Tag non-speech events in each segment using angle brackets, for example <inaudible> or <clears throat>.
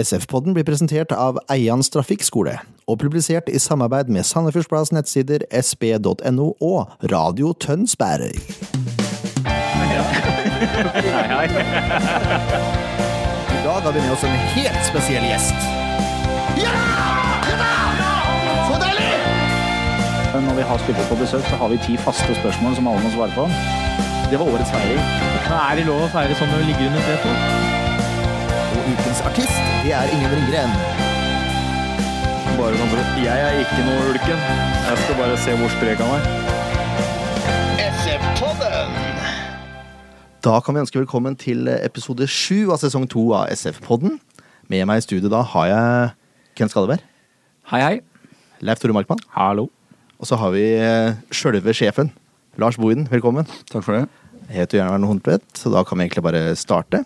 SF-podden blir presentert av Eians trafikkskole, og publisert i samarbeid med Sandefjordsplass nettsider sb.no og Radio Tønsberg. I dag har vi med oss en helt spesiell gjest. Ja! Når vi har spillere på besøk, så har vi ti faste spørsmål som alle må svare på. Det var årets feiring. Er det lov å feire sånn når du ligger under setet? Ukens artist, det er Ingen Ringgren. Bare sånn for Jeg er ikke noe ulken. Jeg skal bare se hvor sprek han er. Da kan vi ønske velkommen til episode sju av sesong to av SF-podden. Med meg i studio da har jeg Ken Skalleberg, Hei, hei. Leif Tore Markmann, Hallo. og så har vi eh, sjølve sjefen, Lars Bohinen. Velkommen. Takk for det. Jeg heter Jern Arne Horntvedt, så da kan vi egentlig bare starte.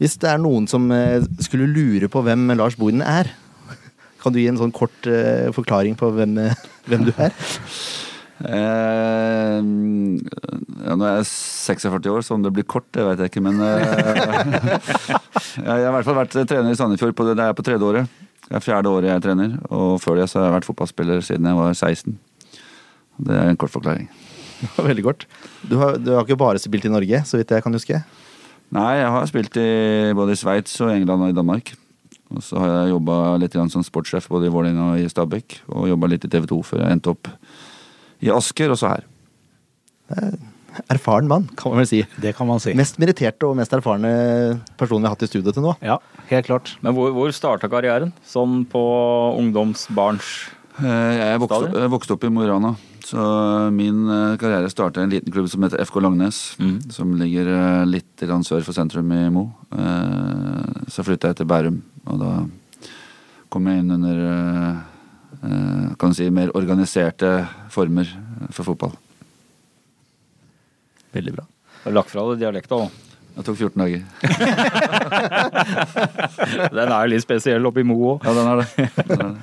Hvis det er noen som eh, skulle lure på hvem Lars Bohinen er, <laughs> kan du gi en sånn kort eh, forklaring på hvem, eh, hvem du er? Eh, ja, nå er jeg 46 år, så om det blir kort, det vet jeg ikke. Men eh, <laughs> jeg har i hvert fall vært trener i Sandefjord. På, det er på tredje året. Det er fjerde året jeg er trener. Og før det så har jeg vært fotballspiller siden jeg var 16. Det er en kort forklaring. <laughs> Veldig kort. Du har, du har ikke bare spilt i Norge, så vidt jeg kan huske. Nei, jeg har spilt i både i Sveits og England og i Danmark. Og så har jeg jobba litt som sportssjef både i Vålerenga og i Stabæk. Og jobba litt i TV 2 før jeg endte opp i Asker, og så her. Erfaren mann, kan man vel si. Det kan man si. Mest meritterte og mest erfarne personen vi har hatt i studio til nå. Ja, helt klart. Men hvor, hvor starta karrieren? Sånn på ungdomsbarns Eh, Jeg vokste, vokst jeg vokste opp i Mo i Rana. Så min eh, karriere starta i en liten klubb som heter FK Langnes. Mm. Som ligger eh, litt sør for sentrum i Mo. Eh, Så flytta jeg til Bærum, og da kom jeg inn under eh, eh, kan du si, mer organiserte former for fotball. Veldig bra. Du har lagt fra deg dialekta òg. Det tok 14 dager. <laughs> Den er jo litt spesiell oppi Mo òg. Ja, den er det. Den er det.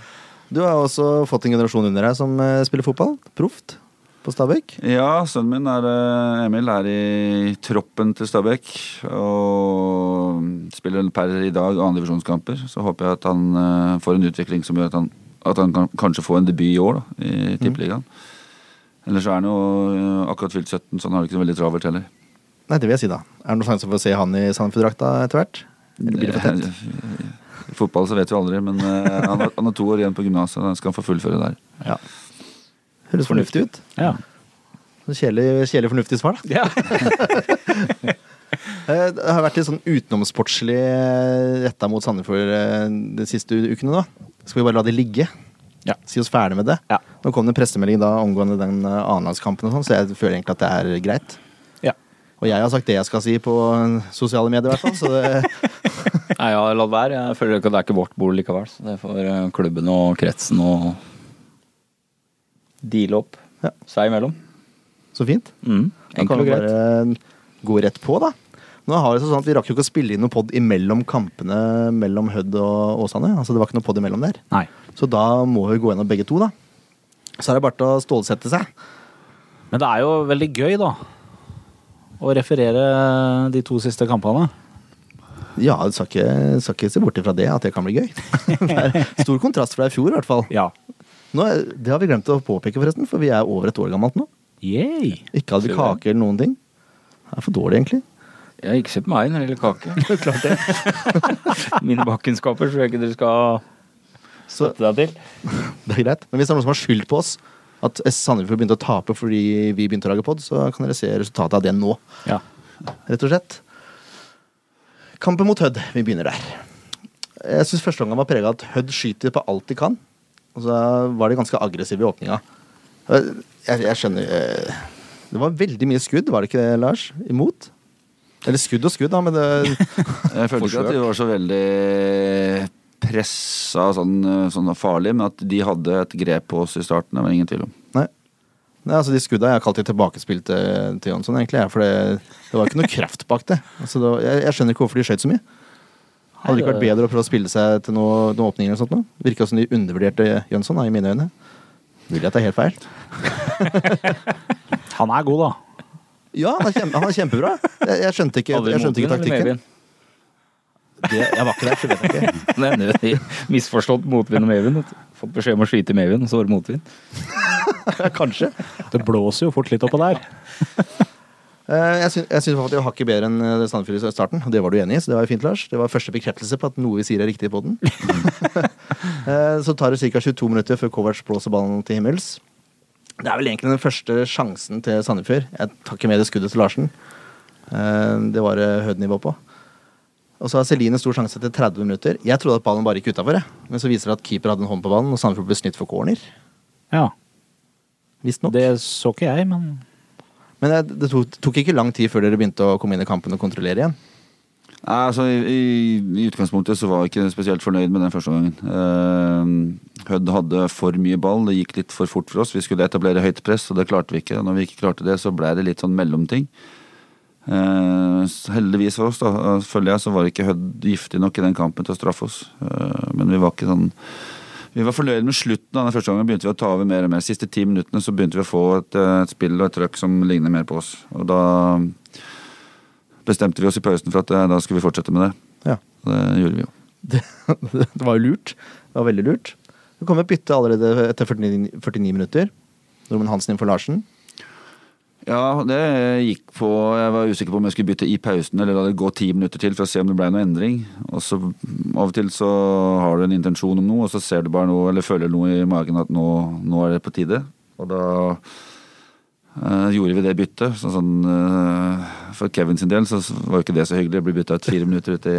Du har også fått en generasjon under deg som eh, spiller fotball. Proft på Stabæk. Ja, sønnen min er, eh, Emil er i troppen til Stabæk. Og spiller per i dag andredivisjonskamper. Så håper jeg at han eh, får en utvikling som gjør at han, at han kan kanskje få en debut i år, da, i Tippeligaen. Ellers er han jo akkurat fylt 17, så han har det ikke så veldig travelt heller. Nei, det vil jeg si, da. Er det noen sjanse for å se han i Sandefjord-drakta etter hvert? Eller blir det for tett? Fotball så vet vi aldri, men eh, han, har, han har to år igjen på gymnaset. og Han skal få fullføre der. Ja. Høres fornuftig ut. Ja. Kjedelig, kjedelig fornuftig svar, da. ja. <laughs> Eh, Det har vært litt sånn utenomsportslig eh, retta mot Sandefjord de siste ukene, da. Skal vi bare la det ligge? Ja. Si oss ferdig med det. Ja. Nå kom det en pressemelding da omgående den annenlagskampen sånn, så jeg føler egentlig at det er greit. ja. Og jeg har sagt det jeg skal si på sosiale medier, i hvert fall. Så det, <laughs> Nei, ja, la det være. Jeg føler ikke at det er ikke vårt bord likevel. Så det får eh, klubben og kretsen og deale opp Ja. seg imellom. så fint. Mm. Da kan Enkelt og vi greit. bare gå rett på, da. Nå har det sånn at Vi rakk jo ikke å spille inn noen pod imellom kampene mellom Hødd og Åsane. Altså Det var ikke noe pod imellom der. Nei. Så da må vi gå gjennom begge to, da. Så er det bare til å stålsette seg. Men det er jo veldig gøy, da. Å referere de to siste kampene. Ja, du skal ikke, skal ikke se bort ifra det, at det kan bli gøy. <laughs> det er stor kontrast fra i fjor, i hvert fall. Ja. Nå, det har vi glemt å påpeke, forresten, for vi er over et år gammelt nå. Yay. Ikke hadde vi kake eller noen ting. Det er for dårlig, egentlig. Jeg har ikke sett meg når det gjelder kake. <laughs> Klart det. <laughs> Mine bakkunnskaper tror jeg ikke dere skal Så sette deg til. det er greit. Men hvis det er noen som har skyldt på oss at Sandefjord begynte å tape fordi vi begynte å lage pod, så kan dere se resultatet av det nå, Ja. rett og slett. Kampen mot Hødd. Vi begynner der. Jeg syns første omgang var prega av at Hødd skyter på alt de kan. Og så var de ganske aggressive i åpninga. Jeg, jeg skjønner eh, Det var veldig mye skudd, var det ikke det, Lars? Imot? Eller skudd og skudd, da, men det <laughs> Jeg følte ikke at de var så veldig pressa sånn, sånn farlig, men at de hadde et grep på oss i starten, det var ingen tvil om. Nei. Altså De skudda jeg har kalt de tilbakespill til, til Jonsson, egentlig. Ja, for det, det var ikke noe kraft bak det. Altså, det var, jeg, jeg skjønner ikke hvorfor de skjøt så mye. Hadde det ikke vært bedre å prøve å spille seg til noe, noen åpninger? eller sånt nå? Virka som de undervurderte Jønsson, da, i mine øyne. Mulig at det er helt feil. <laughs> Han er god, da. Ja, han er, kjempe, han er kjempebra. Jeg, jeg skjønte ikke, jeg skjønte ikke taktikken. Det, jeg var ikke der, så vet jeg ikke. Det ender jo misforstått motvind og medvind. Fått beskjed om å skyte i medvind, og så var det motvind. <laughs> Kanskje. Det blåser jo fort litt oppå der. Eh, Jeg syns, det var hakket bedre enn eh, Sandefjord i starten, og det var du enig i. Så det var jo fint, Lars. Det var første bekreftelse på at noe vi sier er riktig på den. <laughs> Eh, så tar det ca. 22 minutter før Kovac blåser ballen til himmels. Det er vel egentlig den første sjansen til Sandefjord. Jeg tar ikke med det skuddet til Larsen. Eh, Det var det Hødd-nivå på. Og så har Celine stor sjanse etter 30 minutter. Jeg trodde at ballen bare gikk utafor, men så viser det at keeper hadde en hånd på ballen, og Sandefjord ble snytt for corner. Ja, Visstnok. Det så ikke jeg, men Men det, det tok, tok ikke lang tid før dere begynte å komme inn i kampen og kontrollere igjen. Nei, altså i, i, I utgangspunktet så var jeg ikke spesielt fornøyd med den første gangen. Uh, Hødd hadde for mye ball, det gikk litt for fort for oss. Vi skulle etablere høyt press, og det klarte vi ikke. Når vi ikke klarte det, så ble det litt sånn mellomting. Uh, heldigvis for oss, da, føler jeg, så var ikke Hødd giftig nok i den kampen til å straffe oss. Uh, men vi var ikke sånn vi var fornøyd med slutten den første gangen. begynte vi å ta over mer og mer. Siste ti minuttene så begynte vi å få et, eh, et spill og et trøkk som ligner mer på oss. Og da bestemte vi oss i pausen for at eh, da skulle vi fortsette med det. Ja. Det gjorde vi jo. <laughs> Det, det var jo lurt. Det var veldig lurt. Det kom et bytte allerede etter 49, 49 minutter. Norman Hansen inn for Larsen. Ja, det gikk på Jeg var usikker på om jeg skulle bytte i pausen eller la det gå ti minutter til for å se om det ble noe endring. Og så Av og til så har du en intensjon om noe, og så ser du bare noe eller føler noe i magen at nå, nå er det på tide. Og da eh, gjorde vi det byttet. Så sånn, eh, for Kevin sin del så var jo ikke det så hyggelig å bli bytta ut fire minutter ut i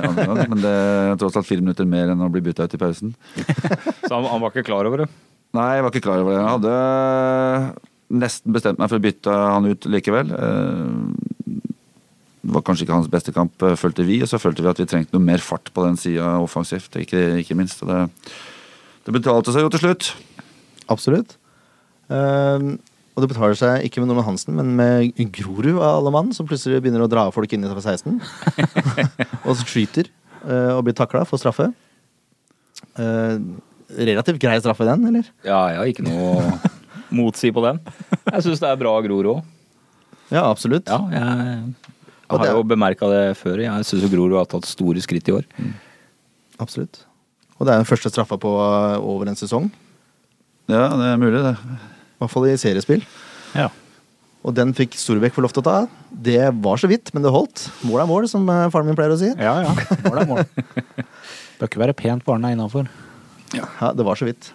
andre gang. Men det er tross alt fire minutter mer enn å bli bytta ut i pausen. <laughs> Så han, han var ikke klar over det. Nei, jeg var ikke klar over det. Jeg hadde nesten bestemt meg for å bytte han ut likevel. Eh, Det var kanskje ikke hans beste kamp, eh, følte vi. Og så følte vi at vi trengte noe mer fart på den sida offensivt, ikke, ikke minst. Det, det betalte seg jo til slutt. Absolutt. Ehm, og det betaler seg ikke med Norman Hansen, men med Grorud av alle mann, som plutselig begynner å dra folk inn i 16. <laughs> og så skyter uh, og blir takla for straffe. Uh, relativt grei straffe, den, eller? Ja, ja, ikke noe motsi på den. Jeg syns det er bra Grorud òg. Ja, absolutt. Ja, jeg, jeg har jo bemerka det før. Jeg syns Grorud har tatt store skritt i år. Absolutt. Og det er den første straffa på eh, over en sesong. Ja, det er mulig, det. I hvert fall i seriespill. ja. Og den fikk Storbekk få lov til å ta. Det var så vidt, men det holdt. Mål er mål, som eh, faren min pleier å si. Ja, ja. Mål er mål. <laughs> Bør ikke være pent barna innafor. Ja. Ja, det var så vidt.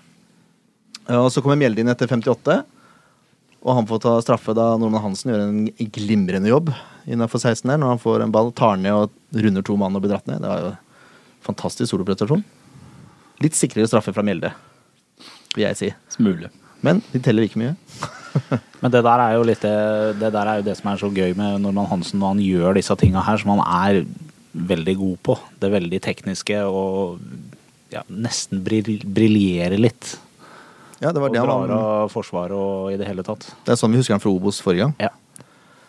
Ja, Og så kommer Mjelde inn etter 58. Og han får ta straffe da Norman Hansen gjør en glimrende jobb innafor 16 der, når han får en ball, tar ned og runder to mann og blir dratt ned. Det var jo fantastisk soloprestasjon. Litt sikrere straffe fra Mjelde, vil jeg si. Smule. Men de teller like mye. <laughs> Men det der er jo litt det, der er jo det som er så gøy med Norman Hansen når han gjør disse tinga her, som han er veldig god på. Det veldig tekniske og ja, nesten briljerer litt. Ja, det var Og det han drar var. av forsvaret og i det hele tatt. Det er sånn vi husker han fra Obos forrige gang. Ja.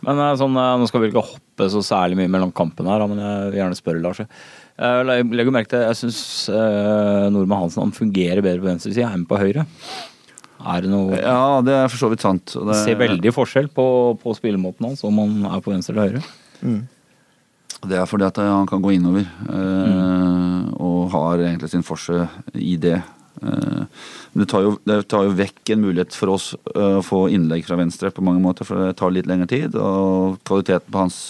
Men eh, sånn, eh, Nå skal vi ikke hoppe så særlig mye mellom kampene her, men jeg vil gjerne spørre Lars. Jeg legger legger merke til Jeg syns Nordmann Hansen han fungerer bedre på venstresida enn på høyre. Er det noe Ja, det er for så vidt sant. det- ser veldig forskjell på, på spillemåten hans om han er på venstre eller høyre. Det er fordi at han kan gå innover, eh, og har egentlig sin forse i det. Eh, det tar, jo, det tar jo vekk en mulighet for oss eh, å få innlegg fra venstre på mange måter, for det tar litt lengre tid. Og kvaliteten på hans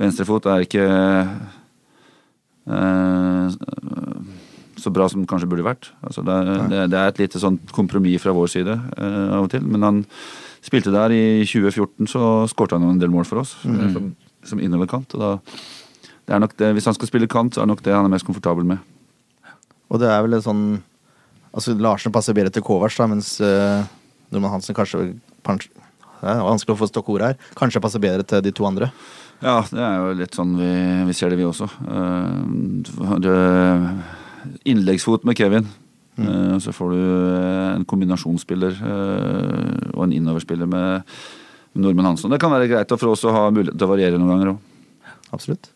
venstrefot er ikke eh, så bra som den kanskje burde vært. Altså det, er, det, det er et lite sånn kompromiss fra vår side uh, av og til. Men han spilte der i 2014, så skårte han jo en del mål for oss. mm. Som, som innoverkant. Og da, det er nok det, hvis han skal spille kant, så er det nok det han er mest komfortabel med. Og det er vel et sånn Altså Larsen passer bedre til Kovac, da, mens uh, Norman Hansen kanskje kanskje- Det er vanskelig å få stokkordet her. Kanskje passer bedre til de to andre. Ja, det er jo litt sånn vi, vi ser det, vi også. Uh, det, innleggsfot med Kevin. Eh, så får du eh, en kombinasjonsspiller uh, og en innoverspiller med med Norman Hansen. Det kan være greit for oss å ha mulighet til å variere noen ganger òg. Absolutt.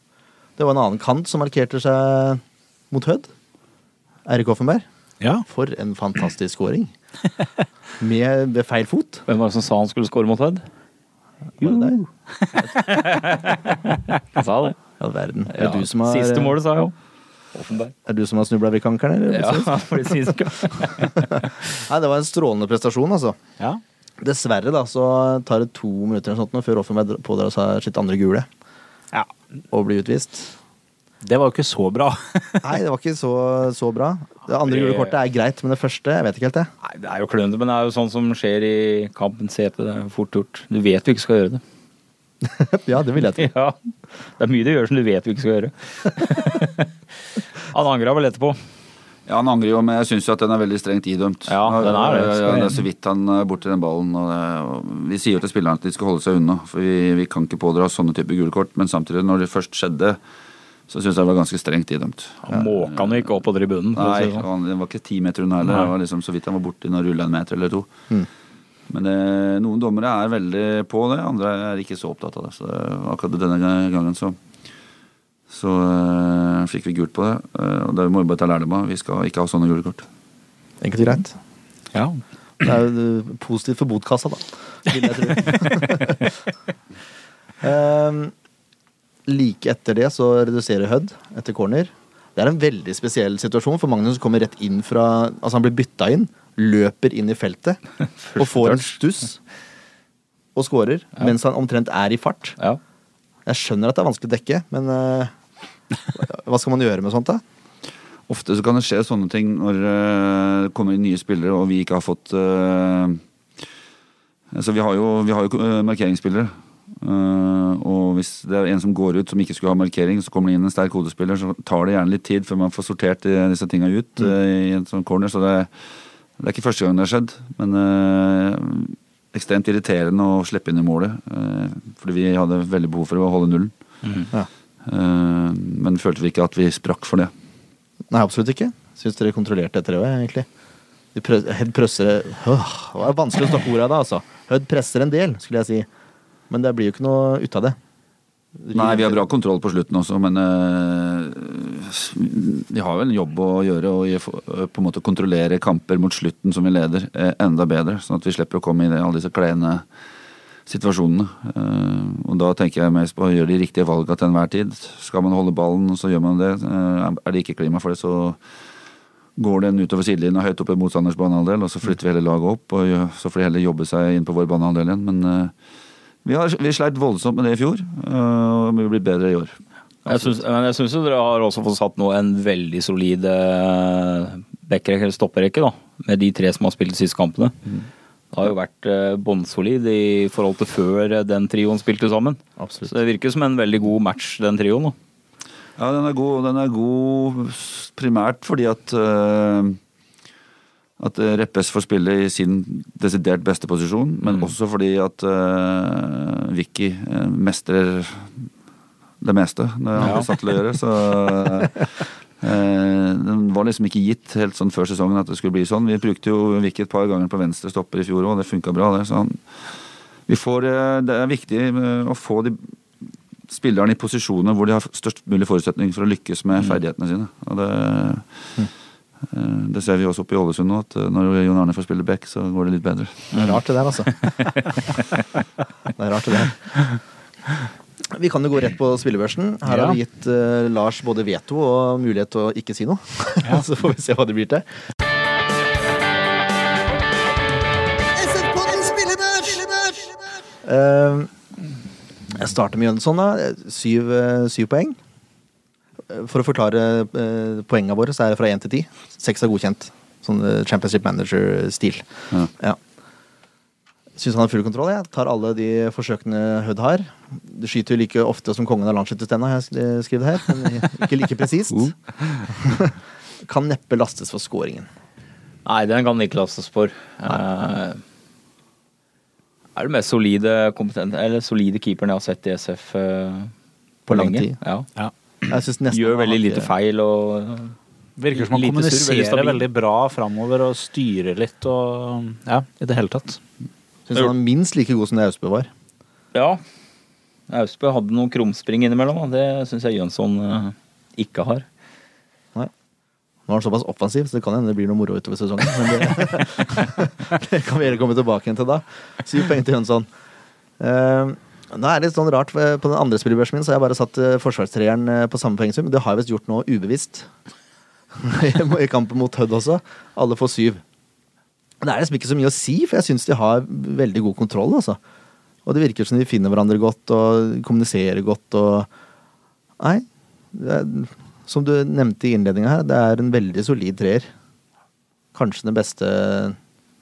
Det var en annen kant som markerte seg mot Hødd. Eirik Offenberg. Ja. For en fantastisk scoring. <laughs> Med, med feil fot. Hvem var det som sa han skulle score mot Hødd? Jo. <laughs> Han sa det. Ja, verden. Er Ja, det du som har, Siste målet, sa jeg jo. Offenberg. Er du som har snubla ved kankeren, eller? Ja, <laughs> for det siste. Nei, det var en strålende prestasjon, altså. Ja. Dessverre da, så tar det to minutter eller sånt nå før Offenberg pådrar seg sitt andre gule ja. og blir utvist. Det var jo ikke så bra. <laughs> Nei, det var ikke så, så bra. Det andre Det- gule kortet er greit, men det første, jeg vet ikke helt det. Nei, det er jo klønete, men det er jo sånn som skjer i kampens hete. Det er fort gjort. Du vet du ikke skal gjøre det. <laughs> Ja, det vil jeg tro. <laughs> Ja, Det er mye du gjør som du vet du ikke skal gjøre. Han angra vel etterpå. Ja, han angrer jo, men jeg syns jo at den er veldig strengt idømt. Ja, den er det. Ja, ja, det er så vidt han er borti den ballen. Og det, og vi sier jo til spillerne at de skal holde seg unna, for vi, vi kan ikke pådra oss sånne typer gule kort. Men samtidig, når det først skjedde, så syns jeg det var ganske strengt idømt. Han måka han ikke opp på tribunen. Nei, si sånn. han, det var ikke ti meter unna heller. Det var liksom så vidt han var borti når rulla en meter eller to. Mm. Men det, noen dommere er veldig på det, andre er ikke så opptatt av det. Så akkurat denne gangen så så øh, fikk vi gult på det. og det må vi bare ta lærdom av. Vi skal ikke ha sånne gule kort. Enkelt og greit. Ja. Det er jo eh, positivt for botkassa, da. Vil jeg tro. <laughs> <laughs> Ehm, like etter det så reduserer Hødd etter corner. Det er en veldig spesiell situasjon for Magnus som kommer rett inn fra Altså han blir bytta inn, løper inn i feltet <laughs> og får en stuss og scorer mens han omtrent er i fart. ja. Jeg skjønner at det er vanskelig å dekke, men uh, hva skal man gjøre med sånt, da? Ofte så kan det skje sånne ting når det kommer inn nye spillere og vi ikke har fått Så altså vi har jo, vi har jo markeringsspillere. Øh, og hvis det er en som går ut som ikke skulle ha markering, så kommer det inn en sterk hodespiller, så tar det gjerne litt tid før man får sortert disse tinga ut øh, i en sånn corner. Så det, det er ikke første gang det har skjedd, men øh, ekstremt irriterende å slippe inn i målet. øh, fordi vi hadde veldig behov for å holde nullen. Ja. Øh, men følte vi ikke at vi sprakk for det. Nei, absolutt ikke. Syns dere kontrollerte etter det òg, egentlig. De prø Hødd presser øh, Det var vanskelig å stoppe ordet av det, altså. Hødd presser en del, skulle jeg si. Men det blir jo ikke noe ut av det. Nei, vi har bra kontroll på slutten også, men eh, vi har jo en jobb å gjøre og på en måte kontrollere kamper mot slutten som vi leder, eh, enda bedre. Sånn at vi slipper å komme i alle disse kleine situasjonene. Eh, og da tenker jeg mest på å gjøre de riktige valgene til enhver tid. Skal man holde ballen, så gjør man det. Er det ikke klima for det, så går den utover sidelinja høyt opp i motstanders banehalvdel, og så flytter vi hele laget opp, og så får de heller jobbe seg inn på vår banehalvdel igjen. Men eh, vi, har, vi sleit voldsomt med det i fjor, eh, og vi blir bedre i år. Syns, jeg syns dere har også fått satt nå en veldig solid eh, backrekke, eller stopperekke, da. Med de tre som har spilt de siste kampene. Det har jo vært eh, bånnsolid i forhold til før den trioen spilte sammen. Absolutt. Så det virker som en veldig god match, den trioen. da. Ja, den er god, den er god primært fordi at eh, at eh, Reppes får spille i sin desidert beste posisjon, men også fordi at uh, Vicky eh, mestrer det meste når han Ja. blir satt til å gjøre. Så uh, den var liksom ikke gitt helt sånn før sesongen at det skulle bli sånn. Vi brukte jo Vicky et par ganger på venstre stopper i fjor òg, det funka bra. det, så han, vi får, Det er viktig å få de spillerne i posisjoner hvor de har størst mulig forutsetning for å lykkes med ferdighetene sine. Og det, eh, det ser vi også oppe i Ålesund nå, at eh, når Jon Arne får spille back, så går det litt bedre. Det er rart det der, altså. <laughs> det er rart det der. Vi kan jo gå rett på spillebørsen. Her Ja. har vi gitt uh, Lars både veto og mulighet til å ikke si noe. <laughs> Så får vi se hva det blir til. Uh, jeg starter med Jønsson. da. Syv, eh, syv poeng. Eh, For å forklare uh, poengene våre, så er det fra én til ti. Seks er godkjent. Sånn eh, Championship Manager-stil. Ja. Ja. Syns han har full kontroll. Jeg tar alle de forsøkene Hud har. Du skyter jo like ofte som kongen av landsskytterstevna, har jeg skrevet her. Men ikke like presist. <laughs> <laughs> kan neppe lastes for scoringen. Nei, den kan ikke lastes for. Eh, er det mest solide, eller solide keeperen jeg har sett i SF eh, på, På lenge. Ja. Ja. Jeg synes Gjør veldig lite feil og Virker som han kommuniserer veldig veldig bra framover og styrer litt og Ja, i det hele tatt. Synes han er minst like god som det Austbø var. Ja. Austbø hadde noen krumspring innimellom, og det syns jeg Jønsson eh, ikke har. Nei. Nå er han såpass offensiv, så det kan hende det blir noe moro utover sesongen. Men det, <laughs> det kan vi heller komme tilbake igjen til da. Syv poeng til Jønsson. Eh, Nå er det litt sånn rart, På den andre spillebørsen min så har jeg bare satt eh, forsvarstreeren eh, på samme poengsum. Det har jeg visst gjort nå ubevisst. <laughs> I kampen mot Hødd også. Alle får syv. Det er liksom ikke så mye å si, for jeg syns de har veldig god kontroll. altså. Og det virker som de finner hverandre godt og kommuniserer godt og Nei. Er, som du nevnte i innledninga her, det er en veldig solid treer. Kanskje den beste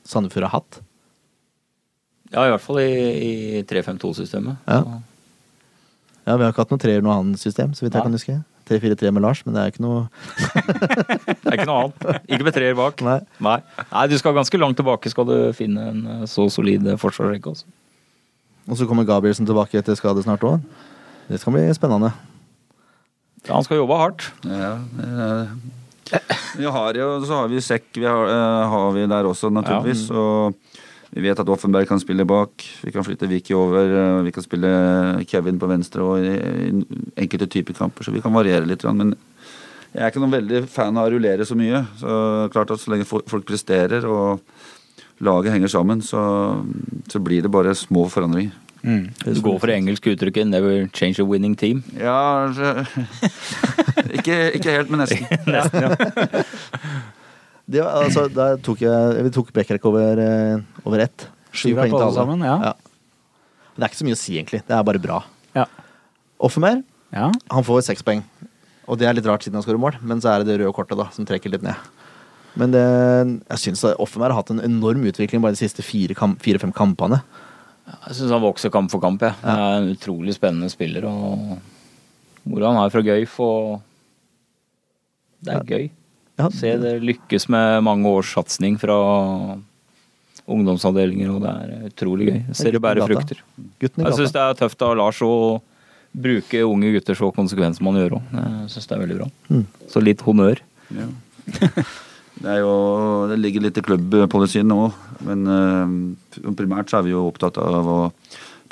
Sandefjord har hatt. Ja, i hvert fall i, i 3-5-2-systemet. Ja. Ja, Vi har ikke hatt noe treer noe annet system, så vidt jeg ja. kan huske. 3-4-3 med Lars, men det er ikke noe <laughs> Det er ikke noe annet. Ikke med treer bak. Nei. Nei. Nei, du skal ganske langt tilbake skal du finne en eh, så solid eh, forsvarsrekke. også. Og så kommer Gabrielsen tilbake etter skade snart òg. Det skal bli spennende. Ja, han skal jobbe hardt. Ja, eh, vi har jo, så har vi Sekk vi har, har vi der også, naturligvis. Ja. Og vi vet at Offenberg kan spille bak. Vi kan flytte Vicky over. eh, Vi kan spille Kevin på venstre og i, enkelte typer kamper, så vi kan variere litt. Men jeg er ikke noen veldig fan av å rullere så mye. Så klart at så lenge folk presterer og laget henger sammen, så, så blir det bare små forandringer. Du går for det engelske uttrykket 'never change a winning team'. Ja, så, <laughs> ikke, ikke helt, men nesten. <laughs> Det, var- altså, der tok jeg, vi tok Bekkerk over, eh, over ett. Sju poeng til alle sammen, ja. Ja. det er ikke så mye å si, egentlig. Det er bare bra. Ja. Offermer ja. han får seks poeng. Og det er litt rart siden han skårer mål, men så er det det røde kortet da, som trekker litt ned. Men det, jeg syns Offermer har hatt en enorm utvikling bare de siste fire-fem fire, kampene. Jeg syns han vokser kamp for kamp. Jeg. Han er en utrolig spennende spiller. og Mora han er fra Gøyf, og det er gøy. Ja, Se det lykkes med mange års satsing fra ungdomsavdelinger, og det er utrolig gøy. Jeg ser det bærer frukter. Jeg syns det er tøft av Lars å bruke unge gutter så konsekvent som han gjør òg. Jeg syns det er veldig bra. Mm. Så litt honnør. Ja. <laughs> Det, er jo, det ligger litt i klubbpolicyen nå, men eh, primært så er vi jo opptatt av å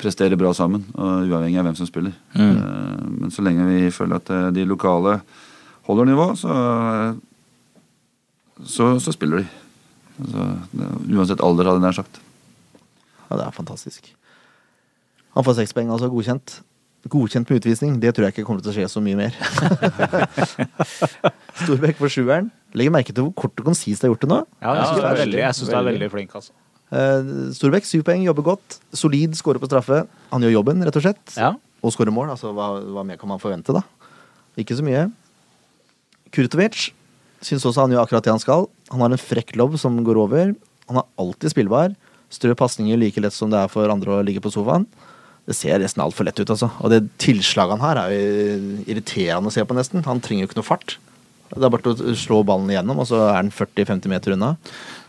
prestere bra sammen, og uavhengig av hvem som spiller. Mm. Eh, men så lenge vi føler at eh, de lokale holder nivå, så, så, så spiller de. Altså, det, uansett alder, hadde jeg nær sagt. Ja, det er fantastisk. Han får seks poeng, altså godkjent. Godkjent med utvisning, det tror jeg ikke kommer til å skje så mye mer. <laughs> Storbekk for sjueren. Legger merke til hvor kort og konsist det har gjort det nå. Ja, jeg syns det er veldig, veldig, jeg synes det er veldig. veldig flink, altså. Eh, Storbekk, syv poeng, jobber godt. Solid, skårer på straffe. Han gjør jobben, rett og slett. Ja. Og skårer mål. Altså, hva, hva mer kan man forvente, da? Ikke så mye. Kurtovic syns også han gjør akkurat det han skal. Han har en frekk lobb som går over. Han er alltid spillbar. Strø pasninger like lett som det er for andre å ligge på sofaen. Det ser nesten altfor lett ut, altså. Og det tilslaget han har, er jo irriterende å se på, nesten. Han trenger jo ikke noe fart. Det er bare å slå ballen igjennom, og så er den 40-50 meter unna.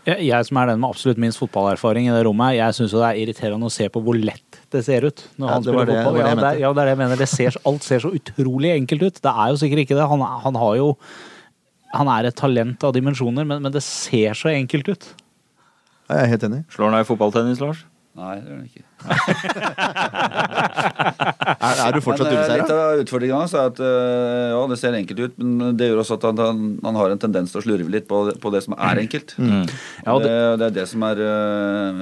Jeg, jeg som er den med absolutt minst fotballerfaring i det rommet, jeg syns det er irriterende å se på hvor lett det ser ut når Ja, han spiller det- fotball. det Ja, det, er- ja, det er det jeg mener. Det ser, alt ser så utrolig enkelt ut. Det er jo sikkert ikke det. Han, han har jo Han er et talent av dimensjoner, men, men det ser så enkelt ut. Jeg er helt enig. Slår han deg i fotballtennis, Lars? Nei, det gjør han ikke. <laughs> Er, er du fortsatt eh, Litt av utfordringen hans er at eh, ja, det ser enkelt ut, men det gjør også at han, han, han har en tendens til å slurve litt på, det- på det som er enkelt. Mm. Ja, og det, det er det som er eh,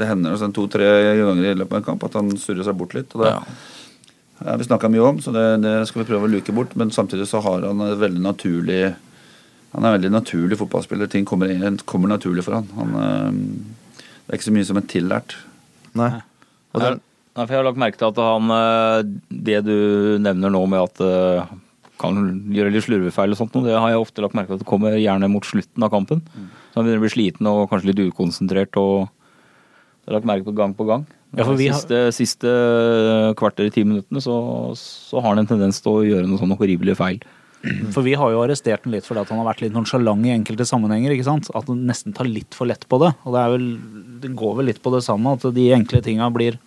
Det hender to-tre ganger i løpet av en kamp at han surrer seg bort litt. Og det Ja. Har vi snakka mye om, så det, det skal vi prøve å luke bort. Men samtidig så har han en veldig naturlig Han er en veldig naturlig fotballspiller. Ting kommer, inn- kommer naturlig for han. han eh, det er ikke så mye som er tillært. Nei. Og den, nei, for jeg har lagt merke til at han eh, Det du nevner nå med at eh, kan gjøre litt slurvefeil og sånt, det har jeg ofte lagt merke til at det kommer gjerne mot slutten av kampen. Så han begynner å bli sliten og kanskje litt ukonsentrert. og Det har jeg lagt merke på gang på gang. Ja, for vi har- siste, siste kvarter i ti minuttene så, så har han en tendens til å gjøre noen sånne horrible feil. <clears throat> For vi har jo arrestert den litt fordi at han har vært litt nonsjalant i enkelte sammenhenger. ikke sant? At han nesten tar litt for lett på det. Og det, er vel, det går vel litt på det samme, at de enkle tinga blir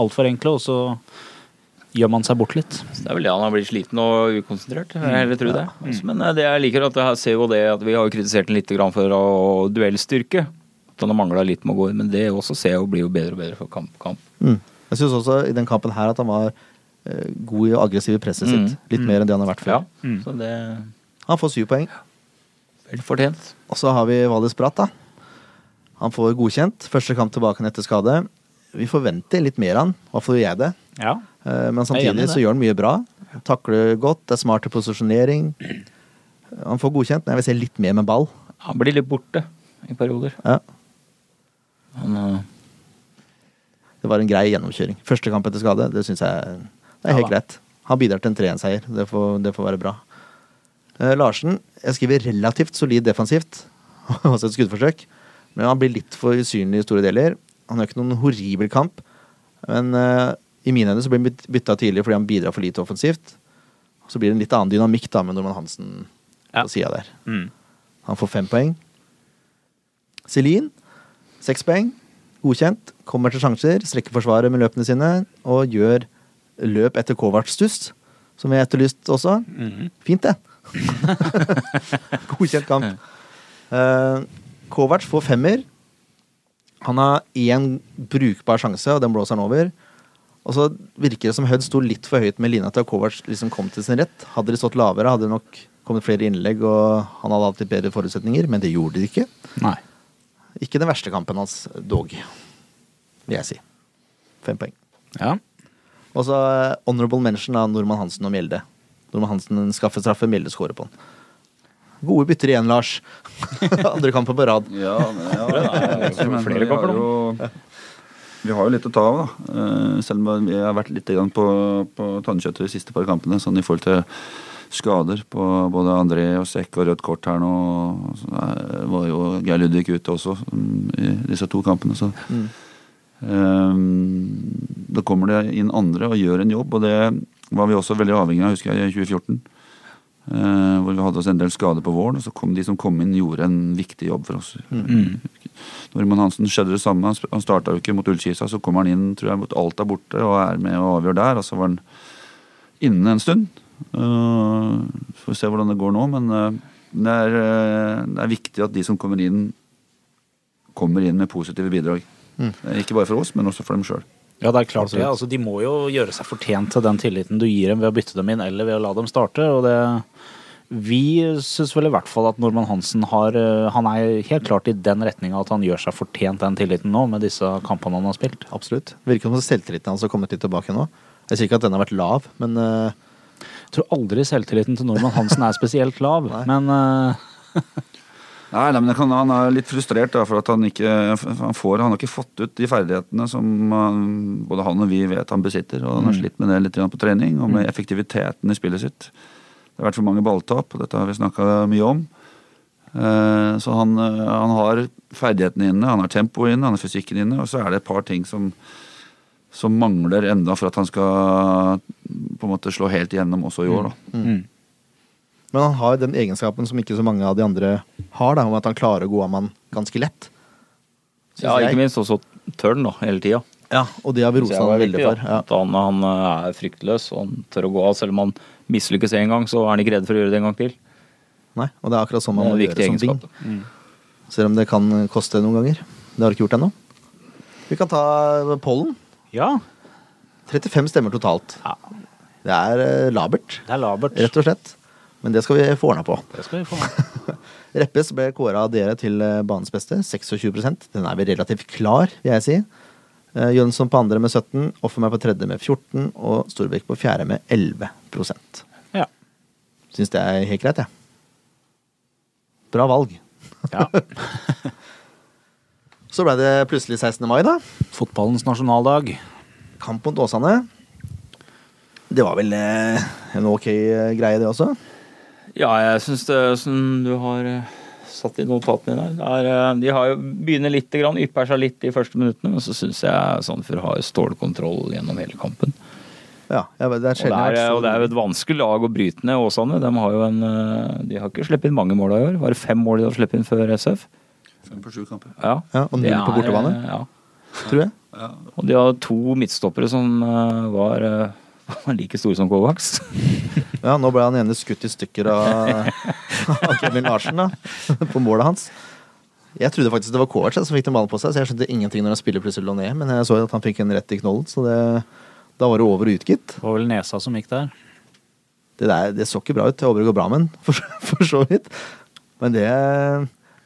altfor enkle, og så gjør man seg bort litt. Så det er vel det han har blitt sliten og ukonsentrert. Jeg heller tror det. Men eh, det jeg liker at jeg ser jo det at vi har kritisert den litt for å duellstyrke. At han har mangla litt med å gå inn, men det også ser jeg jo blir jo bedre og bedre for kamp. kamp. mm. Jeg syns også i den kampen her at han var eh, god i å aggressive presset Mm. sitt. Litt mer enn det han har vært før. Ja, så det Han får syv poeng. vel fortjent. Og så har vi Valis Bratt, da. Han får godkjent. Første kamp tilbake etter skade. vi forventer litt mer av han. I hvert fall gjør jeg det. Ja. Eh, Men samtidig så gjør han mye bra. Takler godt, det er smart til posisjonering. Han får godkjent, men jeg vil se litt mer med ball. Han blir litt borte i perioder. Ja, Han, eh, det var en grei gjennomkjøring. Første kamp etter skade, det syns jeg det er helt ja, greit. Han bidrar til en 3-1-seier. Det, får- det får være bra. Eh, Larsen, jeg skriver relativt solid defensivt. <laughs> Også et skuddforsøk. Men han blir litt for usynlig i store deler. Han har ikke noen horribel kamp. Men eh, i mine øyne så blir han byt- bytta tidlig fordi han bidrar for lite offensivt. Så blir det en litt annen dynamikk da med Norman Hansen Ja. på sida der. Mm. Han får fem poeng. Celine, seks poeng. Godkjent. Kommer til sjanser, strekker forsvaret med løpene sine og gjør løp etter Kovac-stuss, som vi har etterlyst også. -hmm. Fint, det. <laughs> Godkjent kamp. Uh, Kovac får femmer. Han har én brukbar sjanse, og den blåser han over. Og så virker det som Hødd sto litt for høyt med lina til at Kovac liksom kom til sin rett. Hadde de stått lavere, hadde det nok kommet flere innlegg, og han hadde hatt litt bedre forutsetninger, men det gjorde de ikke. Nei. Ikke den verste kampen hans, dog, vil jeg si. Fem poeng. Ja. Og så eh, honorable mention av Normann Hansen og Mjelde. Normann Hansen skaffer straffe, Mjelde scorer på den. Gode bytter igjen, Lars. <laughs> Andre kamper på rad. Ja, men, ja, <laughs> ja, er flere vi kamper har jo vi har jo litt å ta av, da. Eh, Selv om vi har vært litt på, på tannkjøttet de siste par kampene. Sånn i forhold til skader på både André og Sekk og rødt kort her nå. Eh, var jo Geir Ludvig ute også mm, i disse to kampene. Så Mm. Um, da kommer det inn andre og gjør en jobb, og det var vi også veldig avhengig av, husker jeg, i 2014. Uh, hvor vi hadde oss en del skader på våren, og så kom de som kom inn, gjorde en viktig jobb for oss. Mm. Norman Hansen skjedde det samme. Han starta jo ikke mot Ullkisa, så kommer han inn tror jeg, mot Alta borte og er med og avgjør der. Og så var han inne en stund. Uh, får vi se hvordan det går nå, men uh, det, er, uh, det er viktig at de som kommer inn, kommer inn med positive bidrag. Mm. Eh, Ikke bare for oss, men også for dem sjøl. Ja, det er klart det. Altså, de må jo gjøre seg fortjent til den tilliten du gir dem ved å bytte dem inn, eller ved å la dem starte. Og det Vi syns vel i hvert fall at Normann Hansen har eh, Han er helt klart i den retninga at han gjør seg fortjent den tilliten nå, med disse kampene han har spilt. Absolutt. Virker som selvtilliten hans har kommet litt tilbake nå. Jeg sier ikke at den har vært lav, men eh, Jeg tror aldri selvtilliten til Norman Hansen er spesielt lav, <laughs> men eh, <laughs> Nei, nei, men kan, Han er litt frustrert da, for at han ikke han får, han har ikke fått ut de ferdighetene som han, både han og vi vet han besitter. og Han har slitt med det litt på trening, og med effektiviteten i spillet sitt. Det har vært for mange balltap, og dette har vi snakka mye om. Eh, Så han, eh, han har ferdighetene inne, han har tempoet inne, han har fysikken inne, og så er det et par ting som, som mangler enda for at han skal på en måte slå helt igjennom også i år. da. mm. Men han har den egenskapen som ikke så mange av de andre har, da, om at han klarer å gå av mann ganske lett. Ja, jeg. ikke minst også tørn da, hele tida. Ja, og det har vi rosa han veldig for. Ja. Han, han eh, er fryktløs og han tør å gå av. Selv om han mislykkes én gang, så er han ikke redd for å gjøre det en gang til. Nei, og det er akkurat sånn man må gjøre som egenskap. Mm. Selv om det kan koste noen ganger. Det har du ikke gjort ennå. Vi kan ta pollen. Ja. 35 stemmer totalt. ja. Det er eh, labert, Det er labert. rett og slett. Men det skal vi få ordna på. Det skal vi få. <laughs> Reppes ble kåra av dere til eh, banens beste, 26% Den er vi relativt klar, vil jeg si. Eh, Jønsson på andre med 17, Offermeg på tredje med 14 og Storbekk på fjerde med 11% Ja. Syns det er helt greit, jeg. Bra valg. ja. <laughs> Så ble det plutselig 16. mai, da. Fotballens nasjonaldag. Kamp mot Åsane. Det var vel eh, en ok eh, greie, det også? Ja, jeg syns det som du har eh, satt i notatene dine der, det er, eh, De har jo begynner litt, grann, ypper seg litt de første minuttene, men så syns jeg Sandefjord har stålkontroll gjennom hele kampen. Ja, ja det er Og det er, og det er jo et vanskelig lag å bryte ned, Åsane. De har jo en De har ikke sluppet inn mange mål i år. Var det fem mål de har sluppet inn før SF? Fem på sju kamper. Ja. Ja, og null på bortebane, Ja. tror jeg. Ja. Og de har to midtstoppere som eh, var eh, <laughs> var like store som Kovacs. Ja, nå ble han ene skutt i stykker av, <laughs> av Kevin Larsen, da. <laughs> På målet hans. Jeg trodde faktisk det var Kovac som fikk den ballen på seg, så jeg skjønte ingenting når han spiller plutselig lå ned, men jeg så at han fikk en rett i knollen, så det, da var det over og ut, gitt. Det var vel nesa som gikk der. Det, der, det så ikke bra ut. Jeg håper det går bra med den, for, for så vidt. Men det,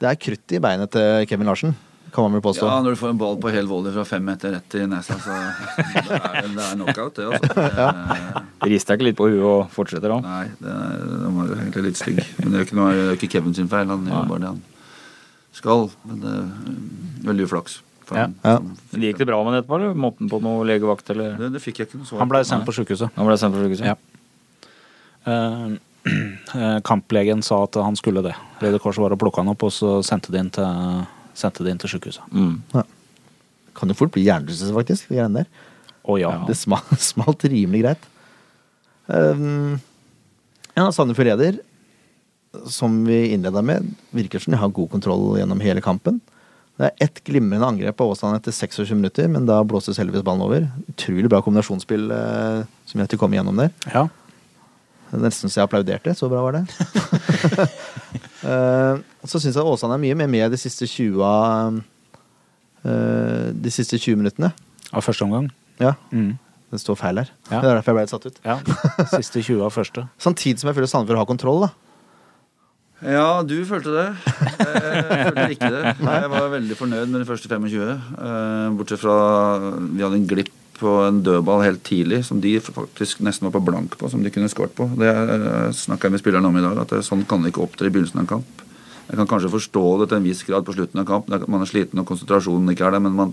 det er krutt i beinet til Kevin Larsen. kan man vel påstå. Ja, når du får en ball på hel volley fra fem meter rett i nesa, så det er, det er knockout, det. altså. Det- Rister deg ikke litt på huet og fortsetter da? Nei, det er, den var jo egentlig litt stygg. Men det er jo ikke, noe, det er ikke Kevin sin feil. Han gjør bare det han skal. Men det er veldig uflaks. Ja. Ja. Men Gikk det bra med det etterpå, eller måtte han på noe legevakt? eller? Det, det fikk jeg ikke noe svar Han ble sendt på sjukehuset. Han ble sendt på sykehuset? Ja. Eh, eh, kamplegen sa at han skulle det. Røde Kors var og plukka han opp, og så sendte de inn til, sendte de inn til sykehuset. Mm. Kan jo fort bli hjernerystelse, faktisk. de greiene der. Å ja. Det smalt, <laughs> smalt rimelig greit. Um, ja, Sandefjord leder, som vi innleda med, virker som de har god kontroll gjennom hele kampen. Det er ett glimrende angrep på Åsane etter 26 minutter, men da blåses heldigvis ballen over. Utrolig bra kombinasjonsspill eh, som gjør at de kommer gjennom der. ja. Det Nesten så jeg applauderte. Så bra var det. <laughs> Eh, så syns jeg Åsane er mye mer med de siste 20 av eh, De siste 20 minuttene. Av første omgang. Ja, Mm. det står feil her. Ja. Det er derfor jeg ble litt satt ut. Ja. Siste 20 av første. <laughs> Samtidig som jeg føler Sandefjord har kontroll. da Ja, du følte det. Jeg følte ikke det. <laughs> Jeg var veldig fornøyd med de første 25. eh, Bortsett fra vi hadde en glipp på en dødball helt tidlig som de faktisk nesten var på blank på, som de kunne skåret på. Det snakka jeg med spillerne om i dag, at sånn kan det ikke opptre i begynnelsen av en kamp. Jeg kan kanskje forstå det til en viss grad på slutten av kamp. Man er sliten og konsentrasjonen ikke er der, men man,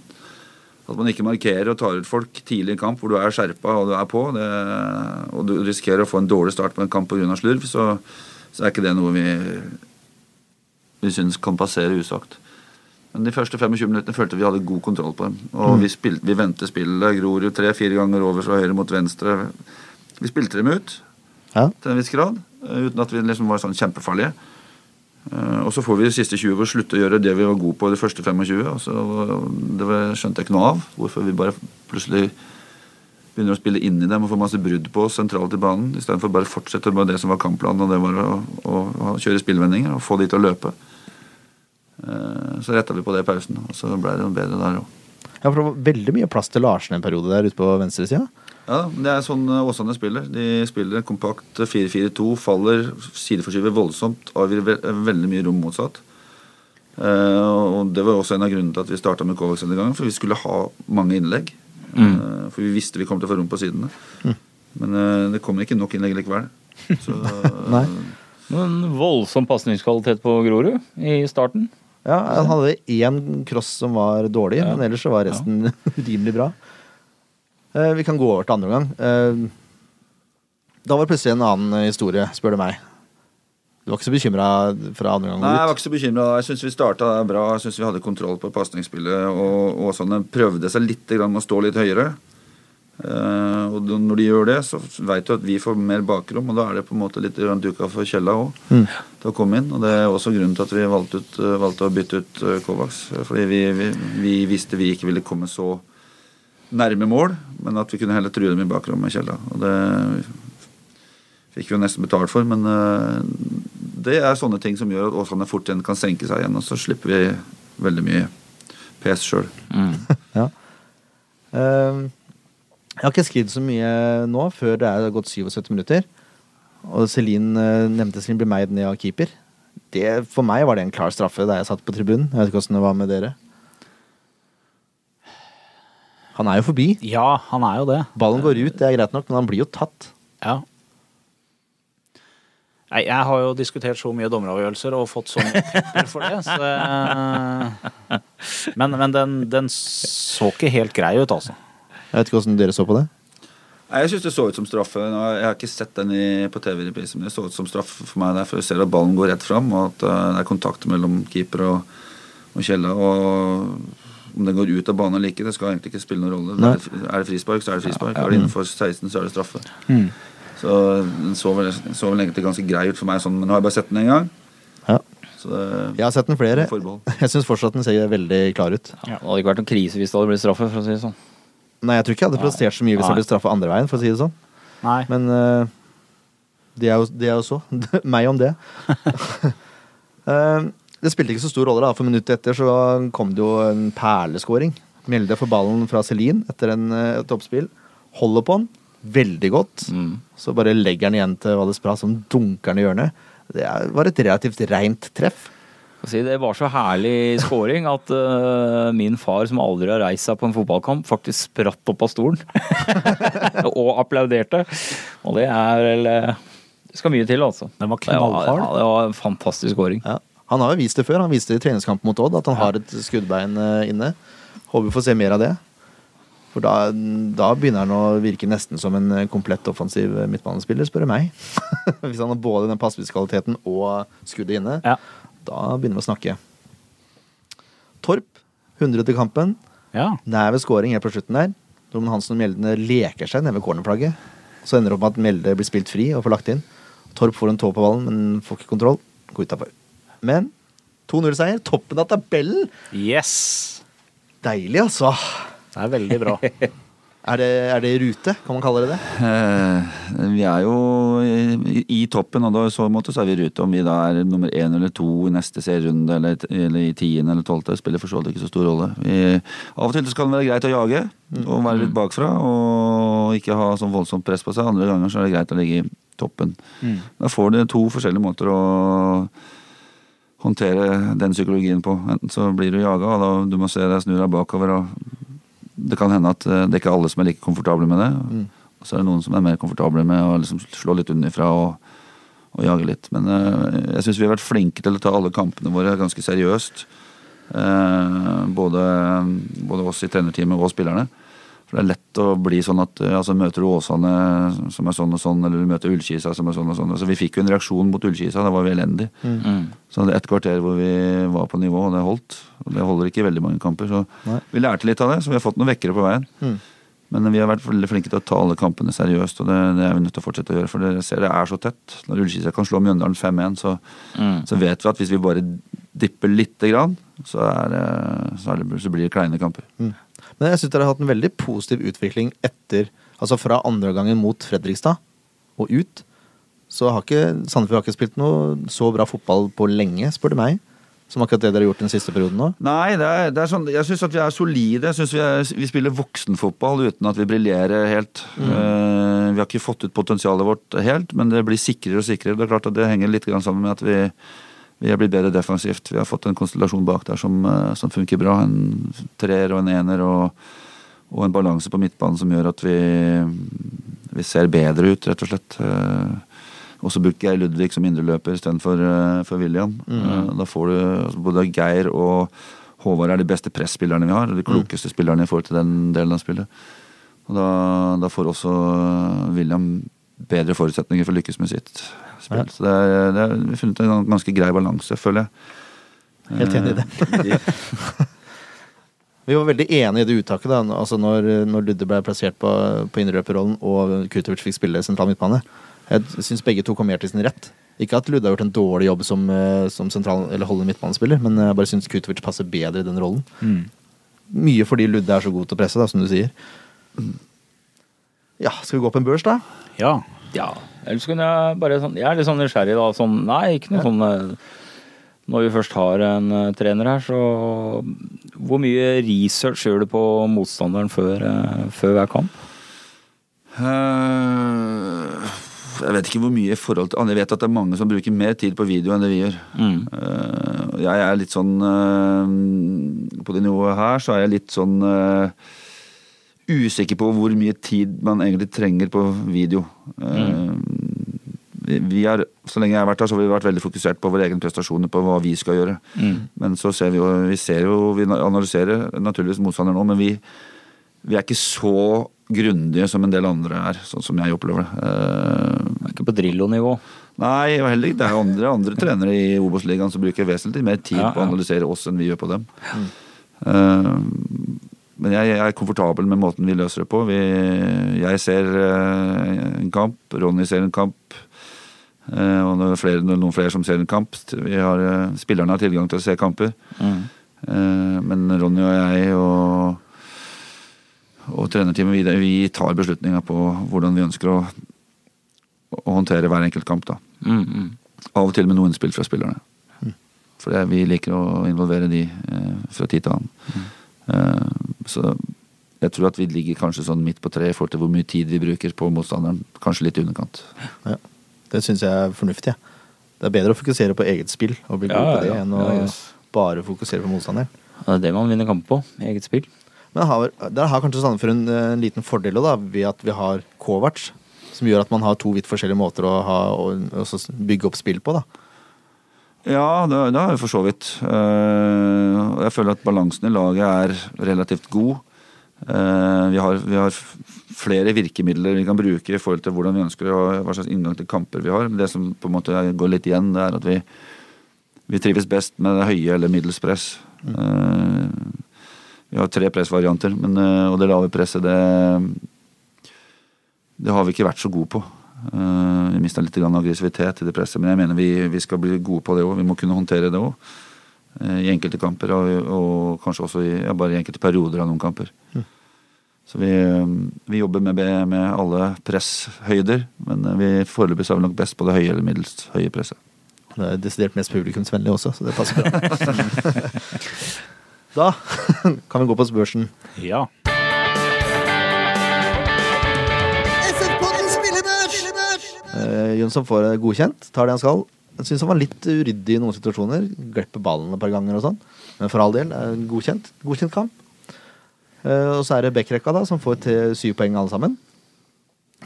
at man ikke markerer og tar ut folk tidlig i kamp hvor du er skjerpa og du er på, det, og du risikerer å få en dårlig start på en kamp pga. slurv, så, så er ikke det noe vi, vi syns kan passere usagt. Men de første 25 minuttene følte vi hadde god kontroll på dem. Og vi, spilte, vi vendte spillet. Grorud tre-fire ganger over fra høyre mot venstre. Vi spilte dem ut Ja. til en viss grad, eh, uten at vi liksom var sånn kjempefarlige. Eh, Og så får vi de siste 20 hvor slutte å gjøre det vi var gode på de første 25. Og så, det var- skjønte jeg ikke noe av. Hvorfor vi bare plutselig begynner å spille inn i dem og får masse brudd på oss sentralt i banen. Istedenfor bare fortsette med det som var kampplanen, og det var å, å, å kjøre spillvendinger og få de til å løpe. Eh, Så retta vi på det i pausen, og så ble det noe bedre der òg. Ja, for det var veldig mye plass til Larsen en periode der ute på venstresida. Ja, det er sånn eh, Åsane spiller. De spiller kompakt 4-4-2, faller, sideforskyver voldsomt, avgir ve veldig mye rom motsatt. Eh, og Det var også en av grunnene til at vi starta med Kovacs denne gangen, for vi skulle ha mange innlegg. Eh, for vi visste vi kom til å få rom på sidene. Men eh, det kommer ikke nok innlegg likevel. <laughs> Så, Nei. Men voldsom pasningskvalitet på Grorud i starten. Ja, Han hadde én cross som var dårlig, Ja. men ellers så var resten <laughs> rimelig bra. Eh, vi kan gå over til andre omgang. Eh, da var det plutselig en annen historie, spør du meg. Du var ikke så bekymra fra andre Nei, jeg var ikke så bekymra. Jeg syns vi starta bra. Jeg syns vi hadde kontroll på pasningsspillet. Og Åsane prøvde seg litt grann med å stå litt høyere. Eh, og når de gjør det, så veit du at vi får mer bakrom, og da er det på en måte litt duka for Kjella òg Mm. til å komme inn. Og det er også grunnen til at vi valgte, ut, eh, valgte å bytte ut eh, Kovacs. Fordi vi, vi, vi visste vi ikke ville komme så nærme mål, men at vi kunne heller true dem i bakrommet med Kjella. Og det fikk vi jo nesten betalt for, men uh, det er sånne ting som gjør at Åsane fort igjen kan senke seg igjen, og så slipper vi veldig mye pes sjøl. <laughs> Ja. Eh, jeg har ikke skrevet så mye nå, før det er gått 77 minutter. Og Celine eh, nevnte Celine ble meid ned av keeper. Det, for meg var det en klar straffe da jeg satt på tribunen. Jeg vet ikke åssen det var med dere. Han er jo forbi. Ja, han er jo det. Ballen går ut, det er greit nok, men han blir jo tatt. Ja. Nei, jeg har jo diskutert så mye dommeravgjørelser og fått så mye pepper for det, så Men, men den, den så ikke helt grei ut, altså. Jeg vet ikke hvordan dere så på det. Nei, Jeg syns det så ut som straffe. Jeg har ikke sett den i, på TV-reprisen, men det så ut som straffe for meg der, for jeg ser at ballen går rett fram, og at eh, det er kontakt mellom keeper og, og Kjella. Og om den går ut av banen eller ikke, det skal egentlig ikke spille noen rolle. Nei. Er det, er det frispark, så er det frispark. Er det innenfor 16, så er det straffe. Mm. Så den så vel, så vel egentlig ganske grei ut for meg sånn, men nå har jeg bare sett den én gang. Ja. Det Jeg har sett den flere. Jeg syns fortsatt den ser veldig klar ut. Ja, det hadde ikke vært noen krise hvis det hadde blitt straffe, for å si det sånn. Nei, jeg tror ikke jeg hadde protestert så mye hvis jeg ble straffa andre veien, for å si det sånn. Nei. Men uh, det, er jo, det er jo så. <laughs> Meg om det. uh, <laughs> det spilte ikke så stor rolle, da, for minuttet etter så kom det jo en perleskåring. Mjelde får ballen fra Celine etter en, eh, et oppspill. Holder på den veldig godt. Mm. Så bare legger den igjen til Valles Bra, som dunker den i hjørnet. Det var et relativt reint treff. Skal si, det var så herlig scoring at uh, min far, som aldri har reist seg på en fotballkamp, faktisk spratt opp av stolen. <laughs> og applauderte. Og det er vel eh, Det skal mye til, altså. Den var Det var, knallhard. ja, det var en fantastisk scoring. Ja. Han har jo vist det før. Han viste det i treningskampen mot Odd at han har et skuddbein eh, inne. Håper vi får se mer av det. For da, da begynner han å virke nesten som en komplett offensiv midtbanespiller, spør du meg. <laughs> Hvis han har både den passningskvaliteten og skuddet inne, Ja. Da begynner vi å snakke. Torp, 100 til kampen. ja. Nær ved scoring helt på slutten der. Roman Hansen og Mjelde leker seg nede ved cornerflagget. Så ender det opp med at Mjelde blir spilt fri og får lagt inn. Torp får en tå på ballen, men får ikke kontroll. Går utafor. Men 2-0-seier. Toppen av tabellen! Yes! Deilig, altså. Det er veldig bra. <laughs> Er det, er det i rute? Kan man kalle det det? Eh, vi er jo i, i toppen, og da, i så måte så er vi i rute. Om vi da er nummer én eller to i neste serierunde, eller, eller i tiende eller tolvte, spiller for så vidt ikke så stor rolle. Vi, av og til så kan det være greit å jage og være litt bakfra og ikke ha sånn voldsomt press på seg. Andre ganger så er det greit å ligge i toppen. Da får du to forskjellige måter å håndtere den psykologien på. Enten så blir du jaga, og da du må se deg snu deg bakover. og Det kan hende at eh, det er ikke alle som er like komfortable med det. Og så er det noen som er mer komfortable med å liksom slå litt unnifra og, og jage litt. Men eh, jeg syns vi har vært flinke til å ta alle kampene våre ganske seriøst. Eh, både, både oss i trenerteamet og spillerne. For det er lett å bli sånn at eh, altså, møter du Åsane som er sånn og sånn, eller du møter Ullkisa som er sånn og sånn. Altså, vi fikk jo en reaksjon mot Ullkisa, det var vi elendig. Mm. Så det er et kvarter hvor vi var på nivå, og det holdt. Og det holder ikke i veldig mange kamper. Så Nei. vi lærte litt av det, så vi har fått noen vekkere på veien. Mm. Men vi har vært veldig flinke til å ta alle kampene seriøst, og det, det er vi nødt til å fortsette å gjøre. For dere ser det er så tett. Når Ullkisa kan slå Mjøndalen 5-1, så, Mm. så vet vi at hvis vi bare dipper lite grann, så, er, så, er det, så blir det kleine kamper. Mm. Men jeg syns dere har hatt en veldig positiv utvikling etter Altså fra andre gangen mot Fredrikstad og ut. Så har ikke Sandefjord har ikke spilt noe så bra fotball på lenge, spør du meg. Som akkurat det dere har gjort den siste perioden nå. Nei, det er, det er sånn, jeg syns at vi er solide. Jeg synes vi, er, vi spiller voksenfotball uten at vi briljerer helt. Eh, vi har ikke fått ut potensialet vårt helt, men det blir sikrere og sikrere. Det er klart at det henger litt grann sammen med at vi, vi er blitt bedre defensivt. Vi har fått en konstellasjon bak der som, eh, som funker bra. En treer og en ener og, og en balanse på midtbanen som gjør at vi, vi ser bedre ut, rett og slett. Og så bruker jeg Ludvig som indreløper istedenfor uh, for William. Mm. da får du altså, Både Geir og Håvard er de beste presspillerne vi har. og De klokeste spillerne i forhold til den delen av spillet. Og da, da får også eh, William bedre forutsetninger for å lykkes med sitt spill. Ja. Så det er, det er, vi har funnet en ganske grei balanse, føler jeg. Helt enig i det. Eh, <laughs> Vi var veldig enige i det uttaket da, altså når, når Ludde ble plassert på, på indreløperrollen og Kutovic fikk spille sentral midtbane. Jeg syns begge to kom mer til sin rett. Ikke at Ludde har gjort en dårlig jobb som, eh, som sentral, eller holdende midtbanespiller, men jeg bare syns Kutovic passer bedre i den rollen. Mye fordi Ludde er så god til å presse, da, som du sier. Ja, skal vi gå på en børs, da? Ja. Ja. Ellers kunne jeg bare sånn Jeg er litt sånn nysgjerrig, da. Sånn, nei, ikke noe sånn eh, Når vi først har en uh, trener her, så Hvor mye research gjør du på motstanderen før, uh, før hver kamp? Uh, jeg vet ikke hvor mye i forhold til Jeg vet at det er mange som bruker mer tid på video enn det vi gjør. Mm. Jeg er litt sånn På det nivået her så er jeg litt sånn usikker på hvor mye tid man egentlig trenger på video. Eh, vi, er, så lenge jeg har vært her, så har vi vært veldig fokusert på våre egne prestasjoner, på hva vi skal gjøre. Mm. Men så ser vi jo Vi ser jo, vi analyserer naturligvis motstander nå, men vi, vi er ikke så grundige som en del andre er, sånn som jeg opplever det. Uh, er ikke på Drillo-nivå. Nei, og heller ikke. Det er andre, andre trenere i Obos-ligaen som bruker vesentlig mer tid Ja, på å analysere oss enn vi gjør på dem. Eh, men jeg, jeg er komfortabel med måten vi løser det på. Vi, jeg ser eh, en kamp, Ronny ser en kamp. Eh, og det er flere, noen flere som ser en kamp. Vi har, eh, spillerne har tilgang til å se kamper. Mm. Eh, men Ronny og jeg og, og trenerteamet vi, vi tar beslutninga på hvordan vi ønsker å, å håndtere hver enkelt kamp. da. Mm, mm. Av og til med noe innspill fra spillerne. For vi liker å involvere de eh, fra tid til annen. Eh, så jeg tror at vi ligger kanskje sånn midt på treet i forhold til hvor mye tid vi bruker på motstanderen. Kanskje litt i underkant. Ja, det syns jeg er fornuftig. Det er bedre å fokusere på eget spill og bli god på det ja, enn å ja, yes. bare fokusere på motstanderen. Det er det man vinner kamp på. Eget spill. Men har, der har kanskje Sandefjord en, en liten fordel da, ved at vi har Kovac, som gjør at man har to vidt forskjellige måter å ha, bygge opp spill på. da. Ja, det, det har vi for så vidt. Eh, jeg føler at balansen i laget er relativt god. Eh, vi, har, vi har flere virkemidler vi kan bruke i forhold til hvordan vi ønsker å, hva slags inngang til kamper vi har. Det som på en måte går litt igjen, det er at vi, vi trives best med det høye eller middels press. Mm. vi har tre pressvarianter, men, eh, og det lave presset, det, det har vi ikke vært så gode på. Vi mista litt aggressivitet i det presset, men jeg mener vi, vi skal bli gode på det òg. Vi må kunne håndtere det òg. I enkelte kamper, og, og kanskje også i, ja, bare i enkelte perioder av noen kamper. Så vi, eh, vi jobber med, med alle presshøyder, men eh, vi foreløpig så er vi nok best på det høye eller middels høye presset. Det er desidert mest publikumsvennlig også, så det passer bra. <laughs> da kan vi gå på spørsen. Ja. Uh, Jønsson får det godkjent, tar det han skal. Jeg syns han var litt uryddig i noen situasjoner. Glepper ballen et par ganger og sånn. Men for all del, godkjent. Godkjent kamp. Uh, og så er det Beck-rekka, da, som får til syv poeng alle sammen.